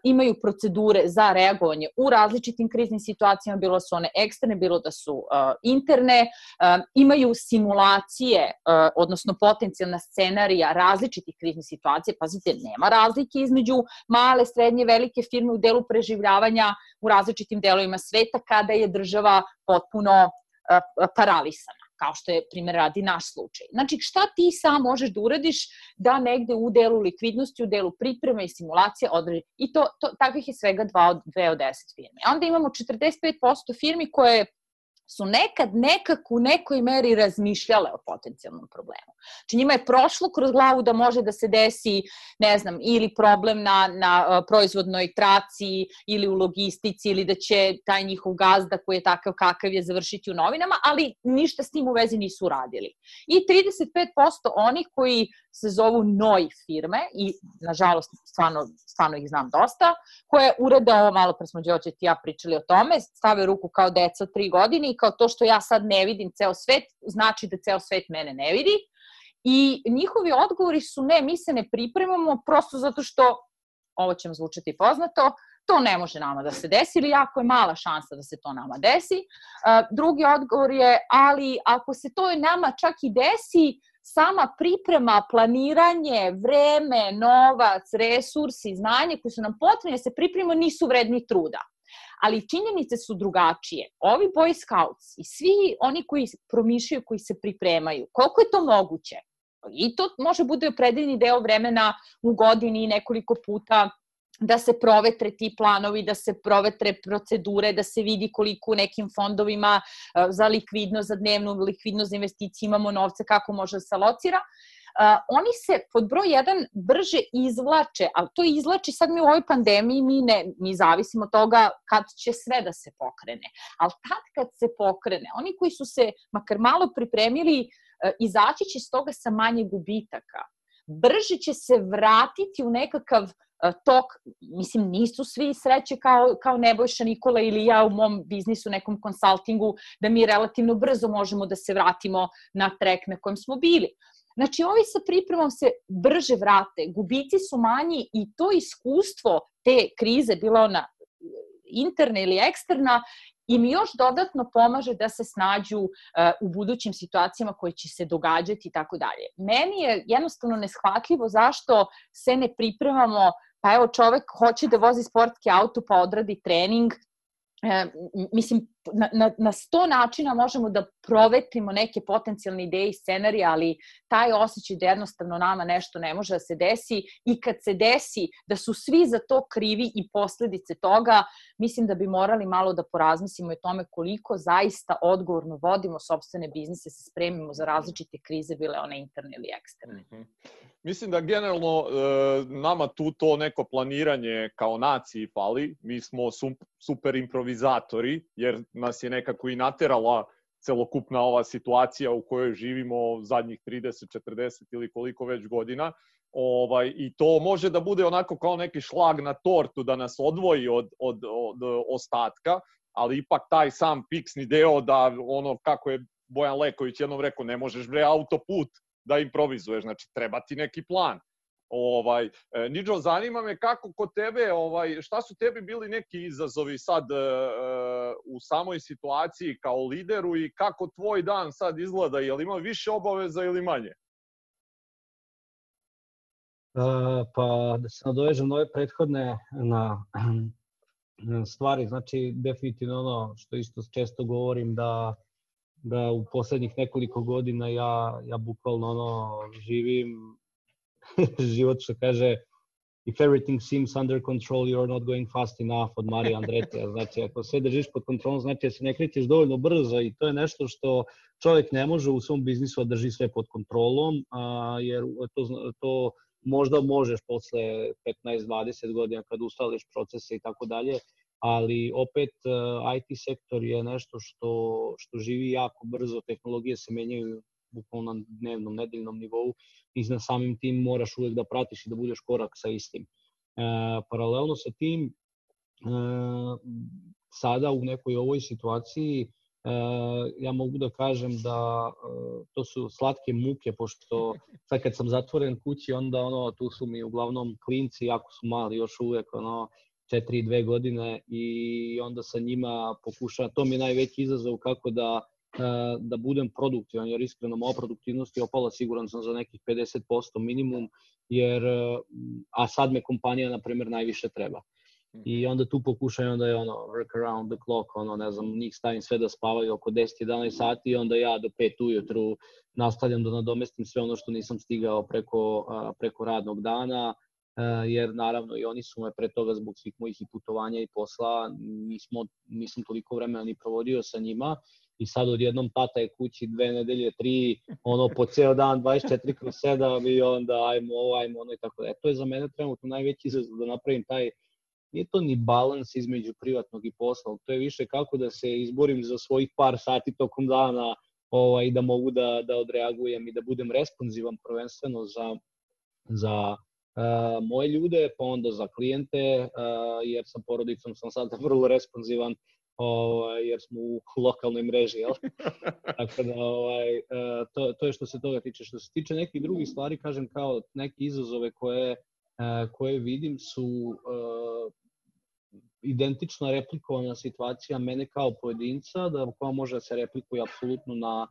imaju procedure za reagovanje u različitim kriznim situacijama, bilo su one eksterne, bilo da su interne, imaju simulacije, odnosno potencijalna scenarija različitih kriznih situacija. Pazite, nema razlike između male, srednje, velike firme u delu preživljavanja u različitim delovima sveta kada je država potpuno paralisana kao što je primjer radi naš slučaj. Znači, šta ti sam možeš da uradiš da negde u delu likvidnosti, u delu pripreme i simulacije odredi. I to, to, takvih je svega 2 od, 2 od 10 firme. Onda imamo 45% firmi koje su nekad nekako u nekoj meri razmišljale o potencijalnom problemu. Znači njima je prošlo kroz glavu da može da se desi, ne znam, ili problem na, na proizvodnoj traci ili u logistici ili da će taj njihov gazda koji je takav kakav je završiti u novinama, ali ništa s tim u vezi nisu uradili. I 35% onih koji se zovu NOI firme i nažalost stvarno, stvarno ih znam dosta, koje urede ovo malo pre smo Đođe ti ja pričali o tome, stave ruku kao deca od tri godine i kao to što ja sad ne vidim ceo svet, znači da ceo svet mene ne vidi. I njihovi odgovori su ne, mi se ne pripremamo prosto zato što, ovo će vam zvučati poznato, to ne može nama da se desi ili jako je mala šansa da se to nama desi. Drugi odgovor je, ali ako se to nama čak i desi, sama priprema, planiranje, vreme, novac, resursi, znanje koji su nam potrebni da se pripremimo nisu vredni truda. Ali činjenice su drugačije. Ovi Boy Scouts i svi oni koji promišljaju, koji se pripremaju, koliko je to moguće? I to može bude opredeljeni deo vremena u godini nekoliko puta da se provetre ti planovi, da se provetre procedure, da se vidi koliko u nekim fondovima e, za likvidnost, za dnevnu likvidnost za investicije imamo novca, kako može da se alocira. Uh, oni se pod broj 1 brže izvlače, ali to izvlači sad mi u ovoj pandemiji, mi, ne, mi zavisimo od toga kad će sve da se pokrene. Ali tad kad se pokrene, oni koji su se makar malo pripremili, uh, izaći će s toga sa manje gubitaka. Brže će se vratiti u nekakav tok, mislim, nisu svi sreće kao, kao Nebojša Nikola ili ja u mom biznisu, nekom konsultingu, da mi relativno brzo možemo da se vratimo na trek na kojem smo bili. Znači, ovi sa pripremom se brže vrate, gubici su manji i to iskustvo te krize, bila ona interna ili eksterna, im još dodatno pomaže da se snađu uh, u budućim situacijama koje će se događati i tako dalje. Meni je jednostavno neshvatljivo zašto se ne pripremamo pa evo čovek hoće da vozi sportski auto pa odradi trening, e, mislim, na, na, na sto načina možemo da provetrimo neke potencijalne ideje i scenarije, ali taj osjećaj da jednostavno nama nešto ne može da se desi i kad se desi da su svi za to krivi i posledice toga, mislim da bi morali malo da porazmislimo o tome koliko zaista odgovorno vodimo sobstvene biznise, se spremimo za različite krize, bile one interne ili eksterne. Mm -hmm. Mislim da generalno e, nama tu to neko planiranje kao naciji fali. Mi smo super improvizatori, jer nas je nekako i naterala celokupna ova situacija u kojoj živimo zadnjih 30, 40 ili koliko već godina. Ovaj, I to može da bude onako kao neki šlag na tortu da nas odvoji od, od, od ostatka, ali ipak taj sam fiksni deo da ono kako je Bojan Leković jednom rekao, ne možeš bre autoput da improvizuješ, znači treba ti neki plan. Ovaj, e, Niđo, zanima me kako kod tebe, ovaj, šta su tebi bili neki izazovi sad e, e, u samoj situaciji kao lideru i kako tvoj dan sad izgleda, je li ima više obaveza ili manje? Uh, pa da se nadovežem na ove prethodne na, na stvari, znači definitivno ono što isto često govorim da da u poslednjih nekoliko godina ja, ja bukvalno ono živim život što kaže if everything seems under control, you're not going fast enough od Marija Andretija. Znači, ako sve držiš pod kontrolom, znači da se ne krećeš dovoljno brzo i to je nešto što čovjek ne može u svom biznisu da drži sve pod kontrolom, a, jer to, to možda možeš posle 15-20 godina kad ustališ procese i tako dalje, ali opet IT sektor je nešto što, što živi jako brzo, tehnologije se menjaju bukvalno na dnevnom, nedeljnom nivou i na samim tim moraš uvek da pratiš i da budeš korak sa istim. E, paralelno sa tim, e, sada u nekoj ovoj situaciji, e, ja mogu da kažem da e, to su slatke muke, pošto sad kad sam zatvoren kući, onda ono, tu su mi uglavnom klinci, jako su mali još uvek, ono, 4 2 godine i onda sa njima pokušavam, to mi je najveći izazov kako da da budem produktivan, jer iskreno moja produktivnost je opala siguran sam za nekih 50% minimum, jer, e, a sad me kompanija, na primer, najviše treba. I onda tu pokušaju, onda je ono work around the clock, ono ne znam, njih stavim sve da spavaju oko 10-11 sati i onda ja do 5 ujutru nastavljam da nadomestim sve ono što nisam stigao preko, preko radnog dana, jer naravno i oni su me pre toga zbog svih mojih i putovanja i posla, nismo, nisam toliko vremena ni provodio sa njima i sad odjednom tata je kući dve nedelje, tri, ono po ceo dan, 24 kroz 7 i onda ajmo ovo, ajmo ono i tako da. E, to je za mene trenutno najveći izazov da napravim taj nije to ni balans između privatnog i poslovnog, to je više kako da se izborim za svojih par sati tokom dana ovaj, da mogu da, da odreagujem i da budem responsivan prvenstveno za, za uh, moje ljude, pa onda za klijente, uh, jer sa porodicom sam sada vrlo responsivan, ovaj, jer smo u lokalnoj mreži, jel? Tako da, ovaj, uh, to, to je što se toga tiče. Što se tiče nekih drugih stvari, kažem kao neke izazove koje, uh, koje vidim su uh, identična replikovana situacija mene kao pojedinca, da koja može da se replikuje apsolutno na,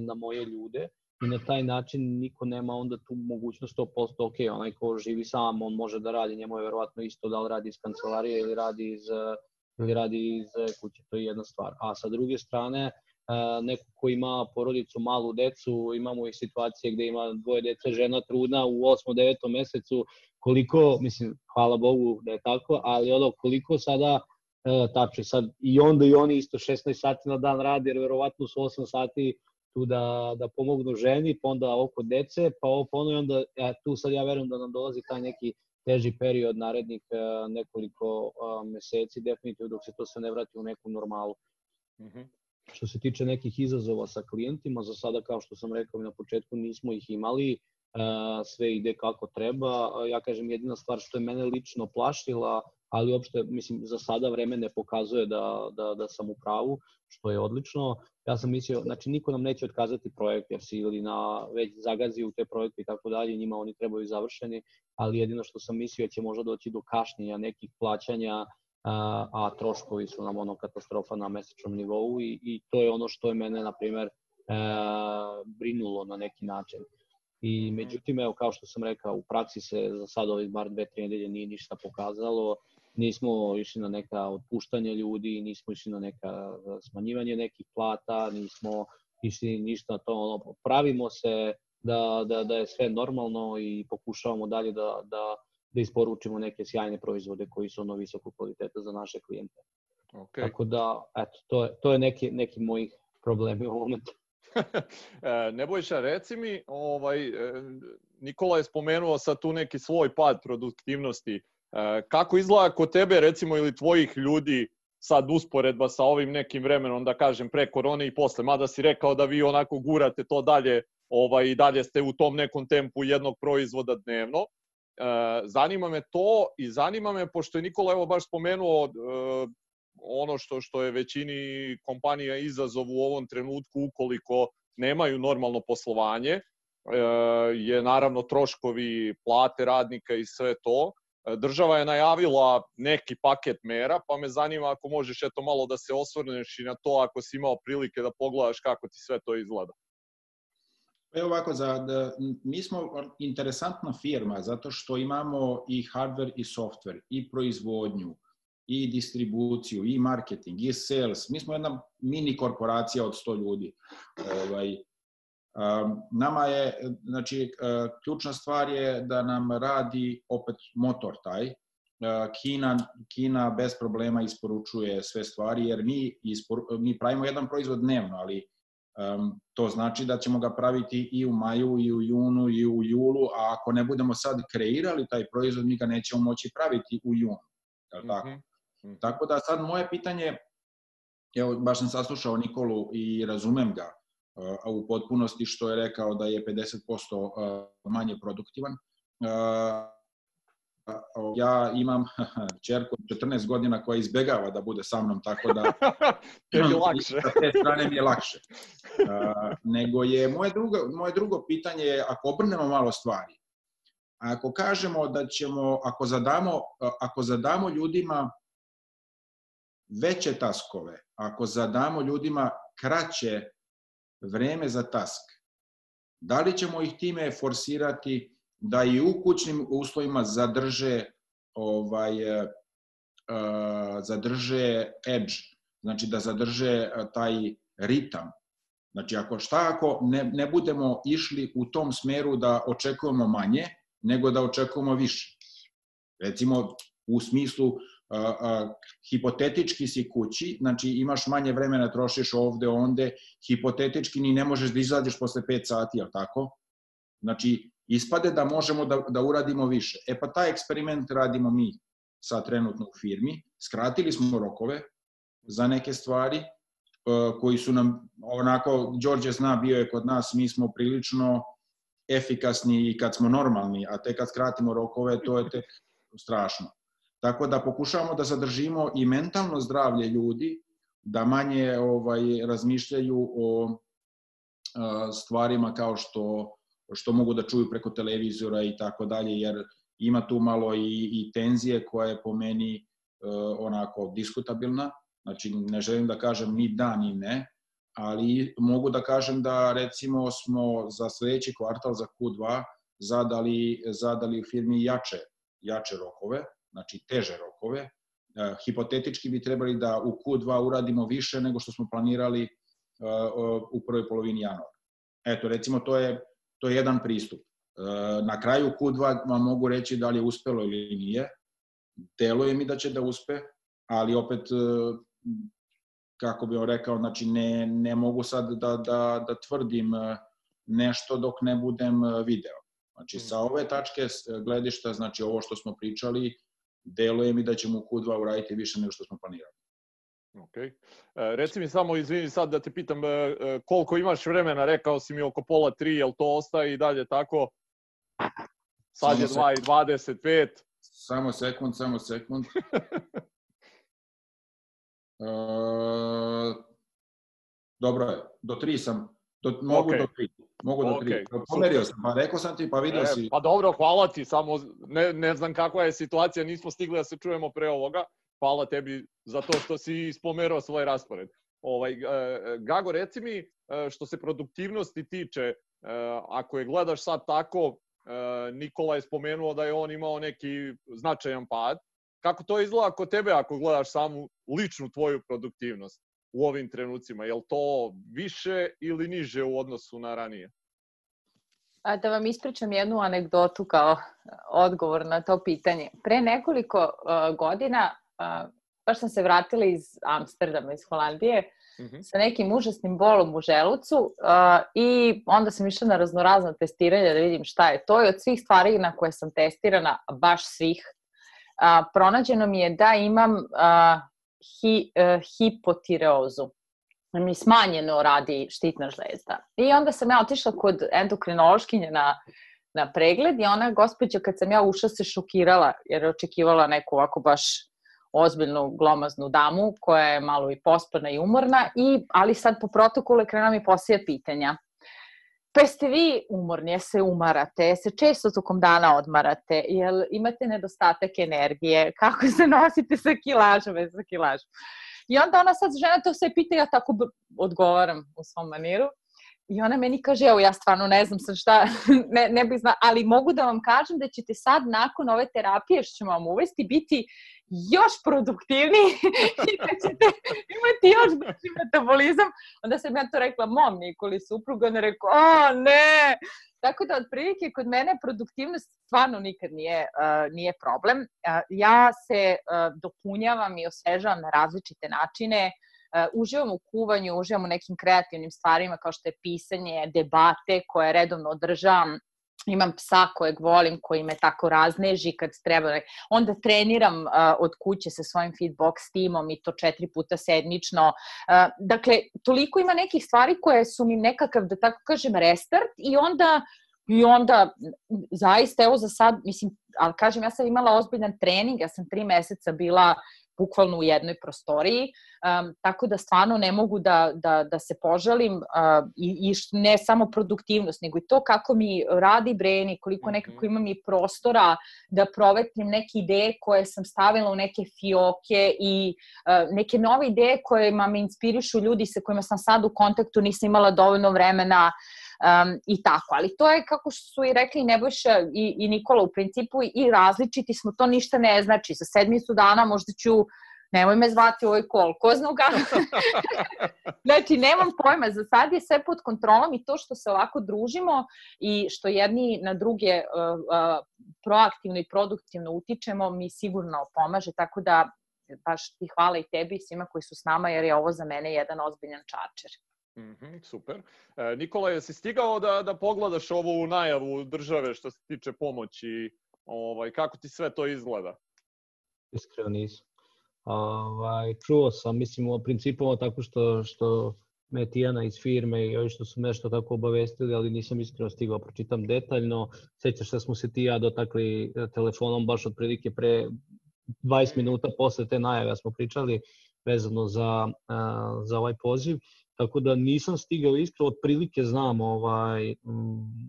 na moje ljude i na taj način niko nema onda tu mogućnost 100% ok, onaj ko živi sam, on može da radi, njemu je verovatno isto da li radi iz kancelarije ili radi iz, ili radi iz kuće, to je jedna stvar. A sa druge strane, neko ko ima porodicu, malu decu, imamo i situacije gde ima dvoje dece, žena trudna u 8. 9. mesecu, koliko, mislim, hvala Bogu da je tako, ali ono, koliko sada e, tačno sad i onda i oni isto 16 sati na dan rade, jer verovatno su 8 sati tu da, da pomognu ženi, pa onda oko dece, pa ovo ponovno i onda ja, tu sad ja verujem da nam dolazi taj neki teži period narednih e, nekoliko a, meseci, definitivno dok se to sve ne vrati u neku normalu. Mm -hmm. Što se tiče nekih izazova sa klijentima, za sada, kao što sam rekao na početku, nismo ih imali, sve ide kako treba. Ja kažem, jedina stvar što je mene lično plašila, ali uopšte, mislim, za sada vreme ne pokazuje da, da, da sam u pravu, što je odlično. Ja sam mislio, znači niko nam neće otkazati projekt, jer si ili na već zagazi u te projekte i tako dalje, njima oni trebaju završeni, ali jedino što sam mislio će možda doći do kašnjenja nekih plaćanja, a, a troškovi su nam ono katastrofa na mesečnom nivou i, i to je ono što je mene, na primer, e, brinulo na neki način. I međutim, evo, kao što sam rekao, u praksi se za sad ovih bar dve, tri nedelje nije ništa pokazalo. Nismo išli na neka otpuštanja ljudi, nismo išli na neka smanjivanje nekih plata, nismo išli ništa na to. Ono, pravimo se da, da, da je sve normalno i pokušavamo dalje da, da, da isporučimo neke sjajne proizvode koji su ono visokog kvaliteta za naše klijente. Okay. Tako da, eto, to je, to je neki, neki mojih problemi u momentu. E, Nebojša, reci mi, ovaj, e, Nikola je spomenuo sad tu neki svoj pad produktivnosti. E, kako izgleda kod tebe, recimo, ili tvojih ljudi sad usporedba sa ovim nekim vremenom, da kažem, pre korone i posle, mada si rekao da vi onako gurate to dalje ovaj, i dalje ste u tom nekom tempu jednog proizvoda dnevno. zanima me to i zanima me, pošto je Nikola evo baš spomenuo ono što što je većini kompanija izazov u ovom trenutku ukoliko nemaju normalno poslovanje e, je naravno troškovi plate radnika i sve to. Država je najavila neki paket mera, pa me zanima ako možeš eto malo da se osvrneš i na to ako si imao prilike da pogledaš kako ti sve to izgleda. Evo ovako, za, da, mi smo interesantna firma zato što imamo i hardware i software i proizvodnju, i distribuciju, i marketing, i sales. Mi smo jedna mini korporacija od 100 ljudi. Ovaj, nama je, znači, ključna stvar je da nam radi opet motor taj. Kina, Kina bez problema isporučuje sve stvari, jer mi, isporu, mi pravimo jedan proizvod dnevno, ali um, to znači da ćemo ga praviti i u maju, i u junu, i u julu, a ako ne budemo sad kreirali taj proizvod, mi ga nećemo moći praviti u junu. Je tako? Mm -hmm. Mm. Tako da sad moje pitanje, evo baš sam saslušao Nikolu i razumem ga u potpunosti što je rekao da je 50% uh, manje produktivan. Ja imam čerku od 14 godina koja izbegava da bude sa mnom, tako da je lakše. sa te strane mi je lakše. Nego je moje drugo, moje drugo pitanje je, ako obrnemo malo stvari, ako kažemo da ćemo, ako zadamo, ako zadamo ljudima veće taskove, ako zadamo ljudima kraće vreme za task, da li ćemo ih time forsirati da i u kućnim uslovima zadrže ovaj, zadrže edge, znači da zadrže taj ritam. Znači, ako šta ako ne, ne budemo išli u tom smeru da očekujemo manje, nego da očekujemo više. Recimo, u smislu hipotetički si kući, znači imaš manje vremena, trošiš ovde, onde, hipotetički ni ne možeš da izađeš posle 5 sati, jel tako? Znači, ispade da možemo da, da uradimo više. E pa taj eksperiment radimo mi sa trenutno u firmi, skratili smo rokove za neke stvari, koji su nam, onako, Đorđe zna, bio je kod nas, mi smo prilično efikasni i kad smo normalni, a tek kad skratimo rokove, to je tek strašno. Tako da pokušavamo da zadržimo i mentalno zdravlje ljudi, da manje ovaj razmišljaju o stvarima kao što što mogu da čuju preko televizora i tako dalje, jer ima tu malo i, i tenzije koja je po meni onako diskutabilna. Znači, ne želim da kažem ni da, ni ne, ali mogu da kažem da recimo smo za sledeći kvartal, za Q2, zadali, zadali firmi jače, jače rokove, znači teže rokove. E, hipotetički bi trebali da u Q2 uradimo više nego što smo planirali e, u prvoj polovini januara. Eto, recimo, to je, to je jedan pristup. E, na kraju Q2 vam mogu reći da li je uspelo ili nije. Deluje mi da će da uspe, ali opet kako bih rekao, znači ne, ne mogu sad da, da, da tvrdim nešto dok ne budem video. Znači sa ove tačke gledišta, znači ovo što smo pričali, deluje mi da ćemo u Q2 uraditi više nego što smo planirali. Ok. E, reci mi samo, izvini sad da te pitam, koliko imaš vremena, rekao si mi oko pola tri, jel to ostaje i dalje tako? Sad je 2.25. Samo sekund, samo sekund. E, dobro je, do tri sam, do, mogu okay. do tri. Mogu do tri. Okay. Pomerio sam, pa rekao sam ti, pa vidio e, si. Pa dobro, hvala ti, samo ne, ne znam kakva je situacija, nismo stigli da se čujemo pre ovoga. Hvala tebi za to što si spomenuo svoj raspored. Ovaj, e, Gago, reci mi, e, što se produktivnosti tiče, e, ako je gledaš sad tako, Nikola je spomenuo da je on imao neki značajan pad, Kako to izgleda kod tebe ako gledaš samu ličnu tvoju produktivnost u ovim trenucima? Je li to više ili niže u odnosu na ranije? A da vam ispričam jednu anegdotu kao odgovor na to pitanje. Pre nekoliko uh, godina, uh, baš sam se vratila iz Amsterdama, iz Holandije, mm -hmm. sa nekim užasnim bolom u želucu uh, i onda sam išla na raznorazna testiranja da vidim šta je to i od svih stvari na koje sam testirana, baš svih, a, pronađeno mi je da imam a, hi, e, hipotireozu. Mi smanjeno radi štitna žlezda. I onda sam ja otišla kod endokrinološkinje na, na pregled i ona gospođa kad sam ja ušla se šokirala jer je očekivala neku ovako baš ozbiljnu glomaznu damu koja je malo i pospana i umorna, i, ali sad po protokolu je krena mi posija pitanja. Pa jeste vi umorni, se umarate, se često tokom dana odmarate, jel imate nedostatak energije, kako se nosite sa kilažom, sa kilažom. I onda ona sad žena to sve pita, ja tako odgovaram u svom maniru. I ona meni kaže, evo ja stvarno ne znam sad šta, ne, ne bih zna, ali mogu da vam kažem da ćete sad nakon ove terapije što ćemo vam uvesti biti još produktivniji i da ćete imati još brži metabolizam. Onda sam ja to rekla mom Nikoli suprugu, on je rekao, o ne! Tako da, otprilike, kod mene produktivnost stvarno nikad nije, uh, nije problem. Uh, ja se uh, dopunjavam i osvežavam na različite načine. Uh, uživam u kuvanju, uživam u nekim kreativnim stvarima kao što je pisanje, debate koje redovno održavam imam psa kojeg volim, koji me tako razneži kad treba. Onda treniram uh, od kuće sa svojim Fitbox timom i to četiri puta sedmično. Uh, dakle, toliko ima nekih stvari koje su mi nekakav, da tako kažem, restart i onda I onda, zaista, evo za sad, mislim, ali kažem, ja sam imala ozbiljan trening, ja sam tri meseca bila bukvalno u jednoj prostoriji, um, tako da stvarno ne mogu da, da, da se požalim uh, i, i ne samo produktivnost, nego i to kako mi radi brain i koliko mhm. nekako imam i prostora da provetrim neke ideje koje sam stavila u neke fioke i uh, neke nove ideje koje me inspirišu ljudi sa kojima sam sad u kontaktu, nisam imala dovoljno vremena um, i tako. Ali to je, kako su i rekli Nebojša i, i Nikola, u principu i različiti smo, to ništa ne znači. Za sedmicu dana možda ću nemoj me zvati ovoj kol, ko zna ga. znači, nemam pojma, za sad je sve pod kontrolom i to što se ovako družimo i što jedni na druge uh, uh, proaktivno i produktivno utičemo, mi sigurno pomaže, tako da baš ti hvala i tebi i svima koji su s nama, jer je ovo za mene jedan ozbiljan čačer. Mm -hmm, super. E, Nikola, jesi stigao da, da pogledaš ovu najavu države što se tiče pomoći? Ovaj, kako ti sve to izgleda? Iskreno nisam. Ovaj, čuo sam, mislim, o principu tako što, što me Tijana iz firme i ovi što su nešto tako obavestili, ali nisam iskreno stigao da pročitam detaljno. Sećaš da smo se ti ja dotakli e, telefonom baš otprilike pre 20 minuta posle te najave smo pričali vezano za, uh, za ovaj poziv. Tako da nisam stigao iskreno, otprilike znam ovaj,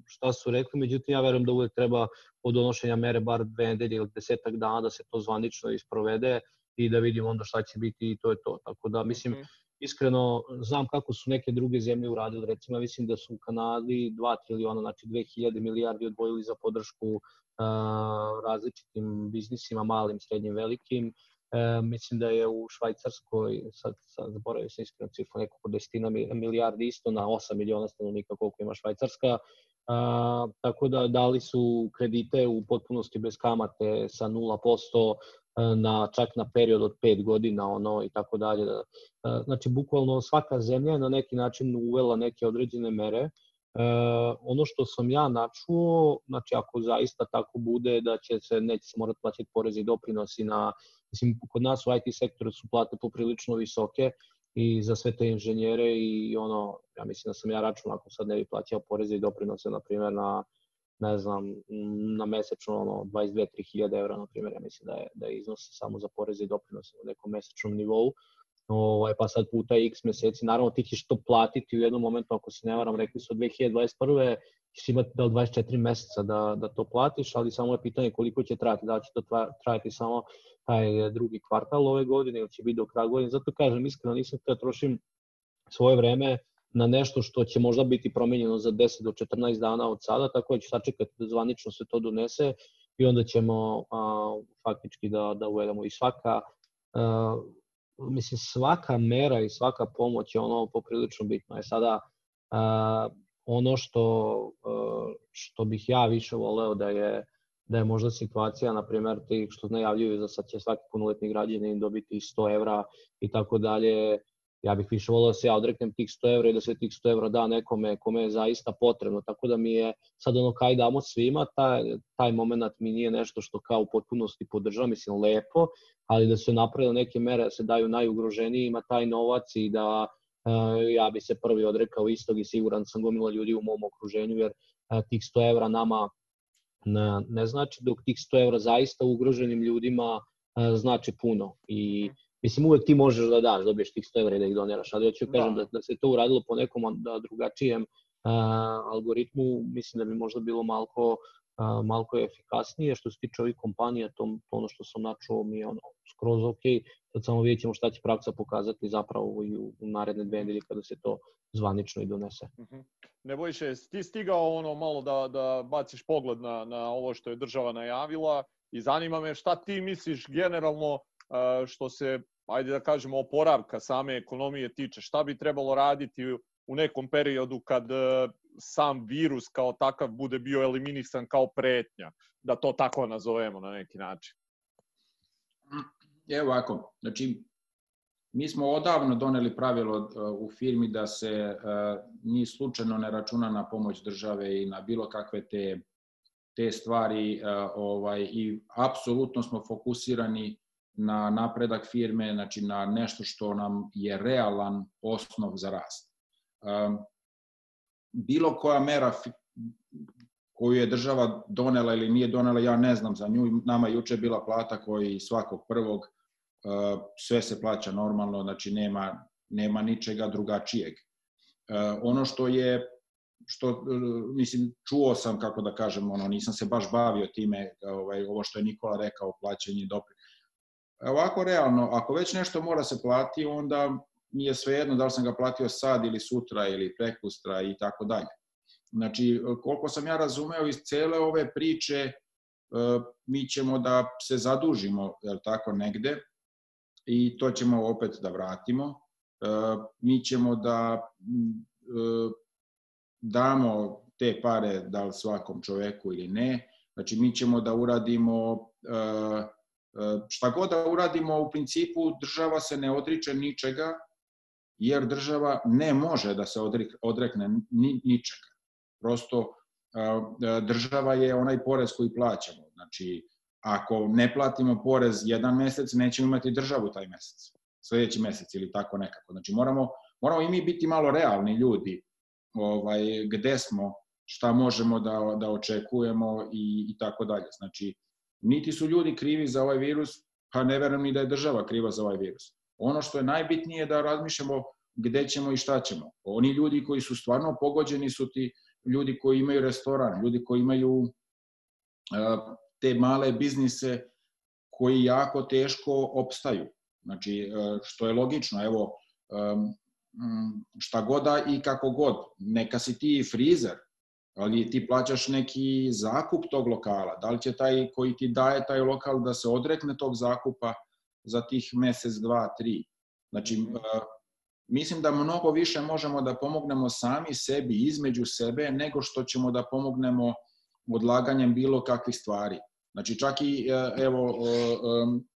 šta su rekli, međutim ja verujem da uvek treba od donošenja mere bar dve nedelje ili desetak dana da se to zvanično isprovede i da vidimo onda šta će biti i to je to. Tako da mislim, okay. iskreno znam kako su neke druge zemlje uradile, recimo mislim da su u Kanadi 2 triliona, znači 2000 milijardi odvojili za podršku uh, različitim biznisima, malim, srednjim, velikim. E, mislim da je u Švajcarskoj, sad, sad zaboravio sam iskreno cifru, nekoliko desetina milijardi isto na 8 miliona stanovnika koliko ima Švajcarska. A, tako da dali su kredite u potpunosti bez kamate sa 0% na čak na period od 5 godina ono i tako dalje. Znači bukvalno svaka zemlja je na neki način uvela neke određene mere. E, ono što sam ja načuo, znači ako zaista tako bude da će se neće se morati plaćati porezi i doprinosi na mislim kod nas u IT sektoru su plate poprilično visoke i za sve te inženjere i ono ja mislim da sam ja računao ako sad ne bi plaćao poreze i doprinose na primjer na ne znam, na mesečno ono, 22-3 hiljade evra, na primjer, ja mislim da je, da je iznos samo za poreze i doprinose na nekom mesečnom nivou. Ovaj, pa sad puta x meseci, naravno ti ćeš to platiti u jednom momentu, ako se ne varam, rekli su 2021. ćeš imati da 24 meseca da, da to platiš, ali samo je pitanje koliko će trajati, da će to trajati samo taj drugi kvartal ove godine ili će biti do kraja godine. Zato kažem, iskreno nisam da trošim svoje vreme na nešto što će možda biti promenjeno za 10 do 14 dana od sada, tako da ću sačekati da zvanično se to donese i onda ćemo a, faktički da, da uvedemo i svaka a, mislim svaka mera i svaka pomoć je ono poprilično bitno. Je sada a, ono što, a, što bih ja više voleo da je da je možda situacija, na primjer, ti što najavljuju da sad će svaki punoletni građanin dobiti 100 evra i tako dalje, ja bih više volio da se ja odreknem tih 100 evra i da se tih 100 evra da nekome kome je zaista potrebno, tako da mi je sad ono kaj damo svima, taj, taj moment mi nije nešto što kao u potpunosti podržava, mislim lepo, ali da se napravile neke mere, da se daju najugroženijima taj novac i da ja bi se prvi odrekao istog i siguran sam gomila ljudi u mom okruženju, jer uh, tih 100 evra nama ne, ne znači dok tih 100 evra zaista ugroženim ljudima uh, znači puno i Mislim, uvek ti možeš da daš, dobiješ tih 100 evra i da ih doniraš, ali ću kažem da. da, da se to uradilo po nekom da, drugačijem uh, algoritmu, mislim da bi možda bilo malko, malko efikasnije. Što se tiče ovih kompanija, to, to ono što sam načuo mi je ono, skroz ok, sad samo vidjet ćemo šta će praksa pokazati zapravo i u, u naredne dve nedelje kada se to zvanično i donese. Uh mhm. -huh. Ne bojiš ti stigao ono malo da, da baciš pogled na, na ovo što je država najavila i zanima me šta ti misliš generalno što se, ajde da kažemo, oporavka same ekonomije tiče, šta bi trebalo raditi u nekom periodu kad sam virus kao takav bude bio eliminisan kao pretnja, da to tako nazovemo na neki način? Evo ovako, znači mi smo odavno doneli pravilo e, u firmi da se e, ni slučajno ne računa na pomoć države i na bilo kakve te te stvari ovaj i apsolutno smo fokusirani na napredak firme, znači na nešto što nam je realan osnov za rast. Bilo koja mera koju je država donela ili nije donela, ja ne znam za nju. Nama juče bila plata koji svakog prvog sve se plaća normalno, znači nema, nema ničega drugačijeg. Ono što je što mislim čuo sam kako da kažem ono nisam se baš bavio time ovaj ovo što je Nikola rekao plaćanje doprinosa Ovako realno, ako već nešto mora se plati, onda mi je svejedno da li sam ga platio sad ili sutra ili prekustra i tako dalje. Znači, koliko sam ja razumeo iz cele ove priče, mi ćemo da se zadužimo, je tako, negde, i to ćemo opet da vratimo. Mi ćemo da damo te pare da li svakom čoveku ili ne. Znači, mi ćemo da uradimo šta god da uradimo, u principu država se ne odriče ničega, jer država ne može da se odrekne ni, ničega. Prosto država je onaj porez koji plaćamo. Znači, ako ne platimo porez jedan mesec, nećemo imati državu taj mesec, sledeći mesec ili tako nekako. Znači, moramo, moramo i mi biti malo realni ljudi, ovaj, gde smo, šta možemo da, da očekujemo i, i tako dalje. Znači, niti su ljudi krivi za ovaj virus, pa ne verujem ni da je država kriva za ovaj virus. Ono što je najbitnije da razmišljamo gde ćemo i šta ćemo. Oni ljudi koji su stvarno pogođeni su ti ljudi koji imaju restoran, ljudi koji imaju te male biznise koji jako teško opstaju. Znači, što je logično, evo, šta god da i kako god, neka si ti frizer, ali ti plaćaš neki zakup tog lokala, da li će taj koji ti daje taj lokal da se odrekne tog zakupa za tih mesec, dva, tri. Znači, mislim da mnogo više možemo da pomognemo sami sebi, između sebe, nego što ćemo da pomognemo odlaganjem bilo kakvih stvari. Znači, čak i, e, evo,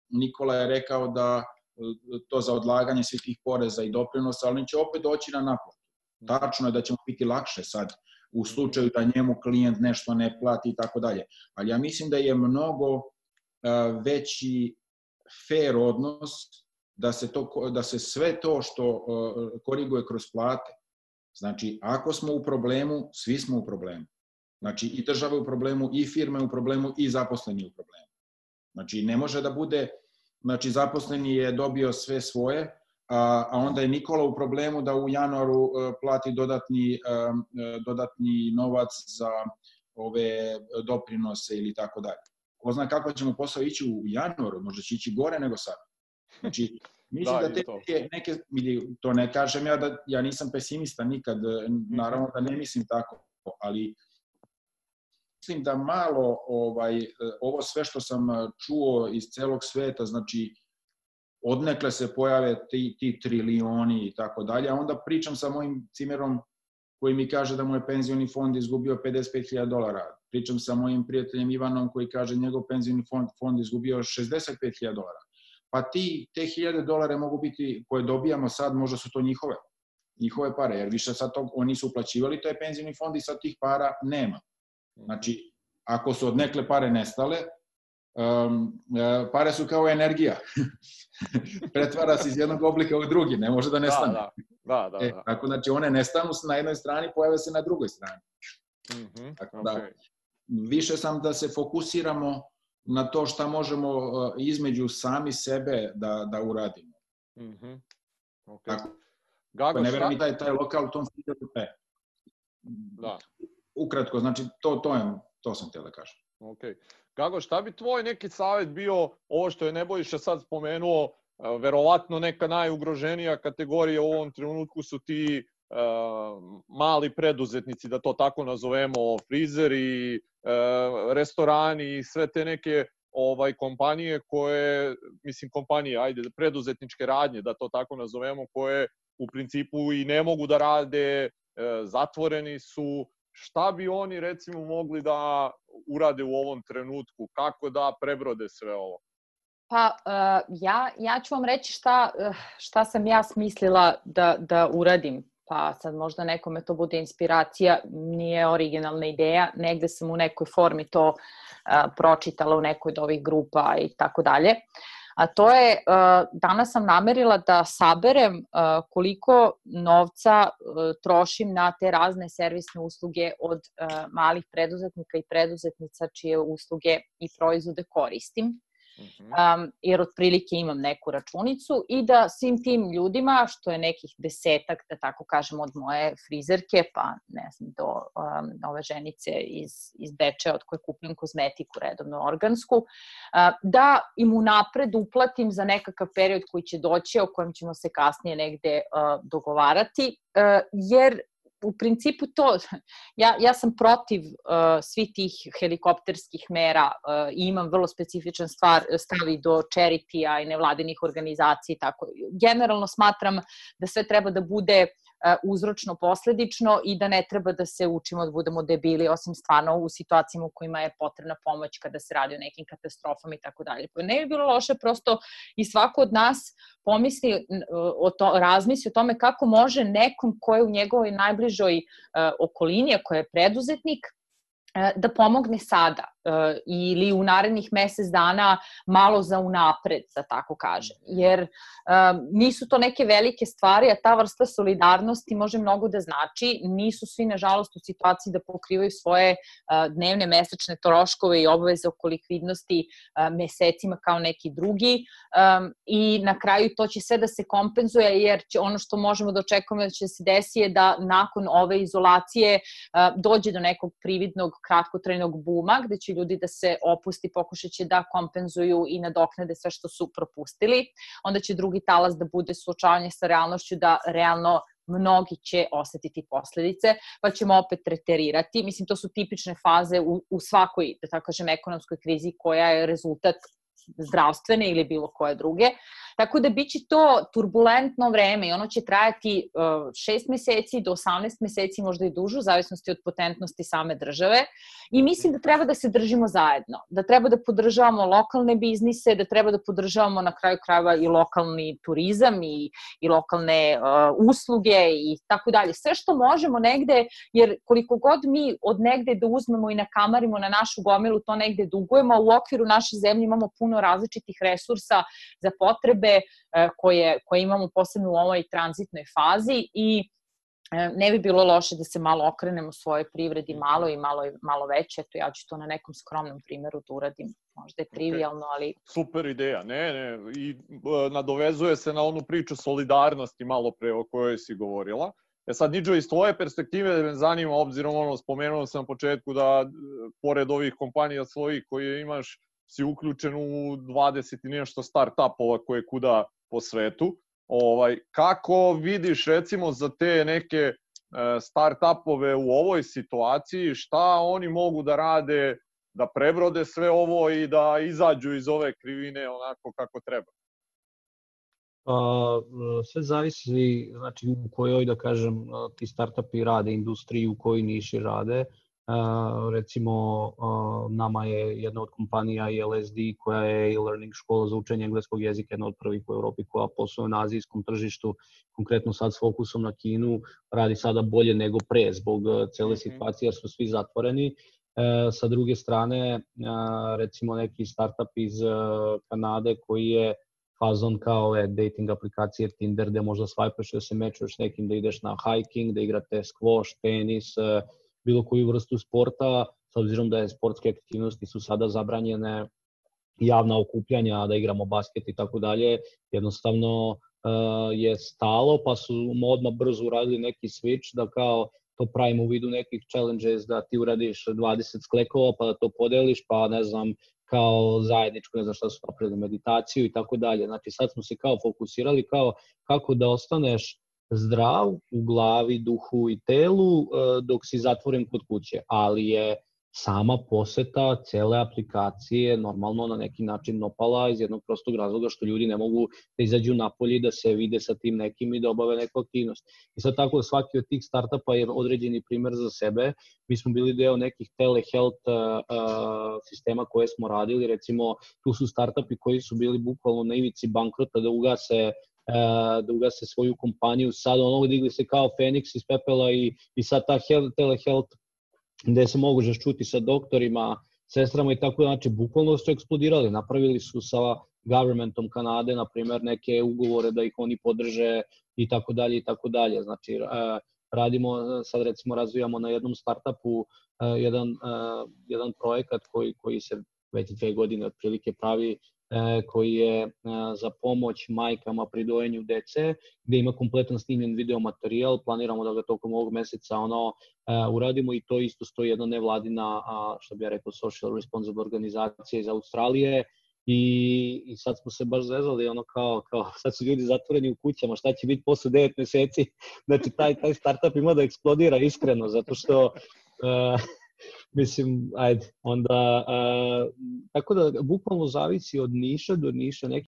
Nikola je rekao da e, to za odlaganje svih tih poreza i doprinosa, ali će opet doći na naplatu. Tačno je da ćemo biti lakše sad u slučaju da njemu klijent nešto ne plati i tako dalje. Ali ja mislim da je mnogo veći fair odnos da se, to, da se sve to što koriguje kroz plate. Znači, ako smo u problemu, svi smo u problemu. Znači, i država u problemu, i firme u problemu, i zaposleni u problemu. Znači, ne može da bude, znači, zaposleni je dobio sve svoje, a, a onda je Nikola u problemu da u januaru e, plati dodatni, e, e, dodatni novac za ove doprinose ili tako dalje. Ko zna kako ćemo posao ići u januaru, možda će ići gore nego sad. Znači, mislim da, da te neke, neke, to ne kažem ja da ja nisam pesimista nikad, naravno da ne mislim tako, ali mislim da malo ovaj ovo sve što sam čuo iz celog sveta, znači odnekle se pojave ti, ti trilioni i tako dalje, a onda pričam sa mojim cimerom koji mi kaže da mu je penzioni fond izgubio 55.000 dolara. Pričam sa mojim prijateljem Ivanom koji kaže njegov penzioni fond, fond izgubio 65.000 dolara. Pa ti, te hiljade dolara mogu biti, koje dobijamo sad, možda su to njihove, njihove pare, jer više sad to, oni su uplaćivali taj penzioni fond i sad tih para nema. Znači, ako su od nekle pare nestale, um, pare su kao energija. Pretvara se iz jednog oblika u drugi, ne može da nestane. Da, da, da. da, e, da. tako, znači, one nestanu na jednoj strani, pojave se na drugoj strani. Mm -hmm, tako da, okay. Više sam da se fokusiramo na to šta možemo između sami sebe da, da uradimo. Mm -hmm. okay. Tako, Gago, ne verujem i taj, taj lokal u tom sviđu. E. Da. Ukratko, znači, to, to, je, to sam htio da kažem. Okay. Gago, šta bi tvoj neki savet bio, ovo što je Nebojša sad spomenuo, e, verovatno neka najugroženija kategorija u ovom trenutku su ti uh, mali preduzetnici, da to tako nazovemo, frizeri, uh, restorani i sve te neke ovaj kompanije koje, mislim kompanije, ajde, preduzetničke radnje, da to tako nazovemo, koje u principu i ne mogu da rade, zatvoreni su, šta bi oni recimo mogli da urade u ovom trenutku, kako da prebrode sve ovo? Pa uh, ja, ja ću vam reći šta, šta sam ja smislila da, da uradim. Pa sad možda nekome to bude inspiracija, nije originalna ideja, negde sam u nekoj formi to uh, pročitala u nekoj od ovih grupa i tako dalje. A to je, danas sam namerila da saberem koliko novca trošim na te razne servisne usluge od malih preduzetnika i preduzetnica čije usluge i proizvode koristim um, jer otprilike imam neku računicu i da svim tim ljudima, što je nekih desetak, da tako kažem, od moje frizerke, pa ne znam, do um, ove ženice iz, iz Beče od koje kupim kozmetiku redovno organsku, uh, da im unapred uplatim za nekakav period koji će doći, o kojem ćemo se kasnije negde uh, dogovarati, uh, jer u principu to, ja, ja sam protiv uh, svih tih helikopterskih mera uh, i imam vrlo specifičan stvar, stavi do charity-a i nevladinih organizacija i tako. Generalno smatram da sve treba da bude E, uzročno posledično i da ne treba da se učimo da budemo debili, osim stvarno u situacijama u kojima je potrebna pomoć kada se radi o nekim katastrofama i tako dalje. Pa ne bi bilo loše prosto i svako od nas pomisli o to, razmisli o tome kako može nekom ko je u njegovoj najbližoj uh, okolini, a ko je preduzetnik, da pomogne sada ili u narednih mesec dana malo za unapred, da tako kažem. Jer uh, nisu to neke velike stvari, a ta vrsta solidarnosti može mnogo da znači. Nisu svi, nažalost, u situaciji da pokrivaju svoje uh, dnevne, mesečne troškove i obaveze oko likvidnosti uh, mesecima kao neki drugi. Um, I na kraju to će sve da se kompenzuje, jer će ono što možemo da očekujemo da će se desi je da nakon ove izolacije uh, dođe do nekog prividnog kratkotrajnog buma, gde će ljudi da se opusti, pokušaće da kompenzuju i nadoknade sve što su propustili. Onda će drugi talas da bude suočavanje sa realnošću da realno mnogi će osetiti posledice, pa ćemo opet reterirati. Mislim, to su tipične faze u, u svakoj, da tako kažem, ekonomskoj krizi koja je rezultat zdravstvene ili bilo koje druge. Tako da biće to turbulentno vreme i ono će trajati uh, 6 meseci do 18 meseci, možda i dužu, u zavisnosti od potentnosti same države. I mislim da treba da se držimo zajedno, da treba da podržavamo lokalne biznise, da treba da podržavamo na kraju krajeva i lokalni turizam i, i lokalne uh, usluge i tako dalje. Sve što možemo negde, jer koliko god mi od negde da uzmemo i nakamarimo na našu gomilu, to negde dugujemo, u okviru naše zemlje imamo puno različitih resursa za potrebe potrebe e, koje, koje imamo posebno u ovoj tranzitnoj fazi i e, ne bi bilo loše da se malo okrenemo svojoj privredi malo i malo, malo veće. Eto, ja ću to na nekom skromnom primeru da uradim. Možda je trivialno, ali... Super ideja, ne, ne. I e, nadovezuje se na onu priču solidarnosti malo pre o kojoj si govorila. E sad, Niđo, iz tvoje perspektive me zanima, obzirom ono, spomenuo sam na početku da, pored ovih kompanija svojih koje imaš, si uključen u 20 i nešto start-upova koje kuda po svetu. Ovaj, kako vidiš recimo za te neke e, start-upove u ovoj situaciji, šta oni mogu da rade da prebrode sve ovo i da izađu iz ove krivine onako kako treba? A, sve zavisi znači, u kojoj, da kažem, ti startupi rade, industriji u kojoj niši rade. Uh, recimo, uh, nama je jedna od kompanija LSD koja je e-learning škola za učenje engleskog jezika, jedna od prvih u Evropi koja posluje na azijskom tržištu, konkretno sad s fokusom na Kinu, radi sada bolje nego pre zbog cele mhm. situacije jer su svi zatvoreni. Uh, sa druge strane, recimo neki startup iz Kanade koji je fazon kao ove dating aplikacije Tinder gde možda swipeš da se mečuješ nekim, da ideš na hiking, da igrate squash, tenis, bilo koju vrstu sporta, s obzirom da je sportske aktivnosti su sada zabranjene, javna okupljanja, da igramo basket i tako dalje, jednostavno uh, je stalo, pa su odmah brzo uradili neki switch da kao to pravimo u vidu nekih challenges da ti uradiš 20 sklekova pa da to podeliš, pa ne znam, kao zajedničko, ne znam šta su napravili, meditaciju i tako dalje. Znači sad smo se kao fokusirali kao kako da ostaneš zdrav u glavi, duhu i telu e, dok si zatvoren kod kuće, ali je sama poseta cele aplikacije normalno na neki način opala iz jednog prostog razloga što ljudi ne mogu da izađu napolje da se vide sa tim nekim i da obave neku aktivnost. I sad tako svaki od tih startupa je određeni primer za sebe. Mi smo bili deo nekih telehealth uh, sistema koje smo radili, recimo tu su startupi koji su bili bukvalno na ivici bankrota da ugase da ugase svoju kompaniju, sad ono digli se kao Feniks iz pepela i, i sad ta health, telehealth gde se mogu čuti sa doktorima, sestrama i tako, znači bukvalno su eksplodirali, napravili su sa governmentom Kanade, na primer, neke ugovore da ih oni podrže i tako dalje i tako dalje. Znači, e, radimo, sad recimo razvijamo na jednom startupu e, jedan, jedan projekat koji, koji se već dve godine otprilike pravi E, E, koji je e, za pomoć majkama pri dojenju dece, gde ima kompletan snimljen video materijal, planiramo da ga tokom ovog meseca ono e, uradimo i to isto stoji jedna nevladina, što bi ja rekao, social responsible organizacija iz Australije, I, i sad smo se baš zezali, ono kao, kao, sad su ljudi zatvoreni u kućama, šta će biti posle 9 meseci? Znači, taj, taj startup ima da eksplodira iskreno, zato što uh, Mislim, ajde, onda, a, tako da bukvalno zavisi od niša do niša, neki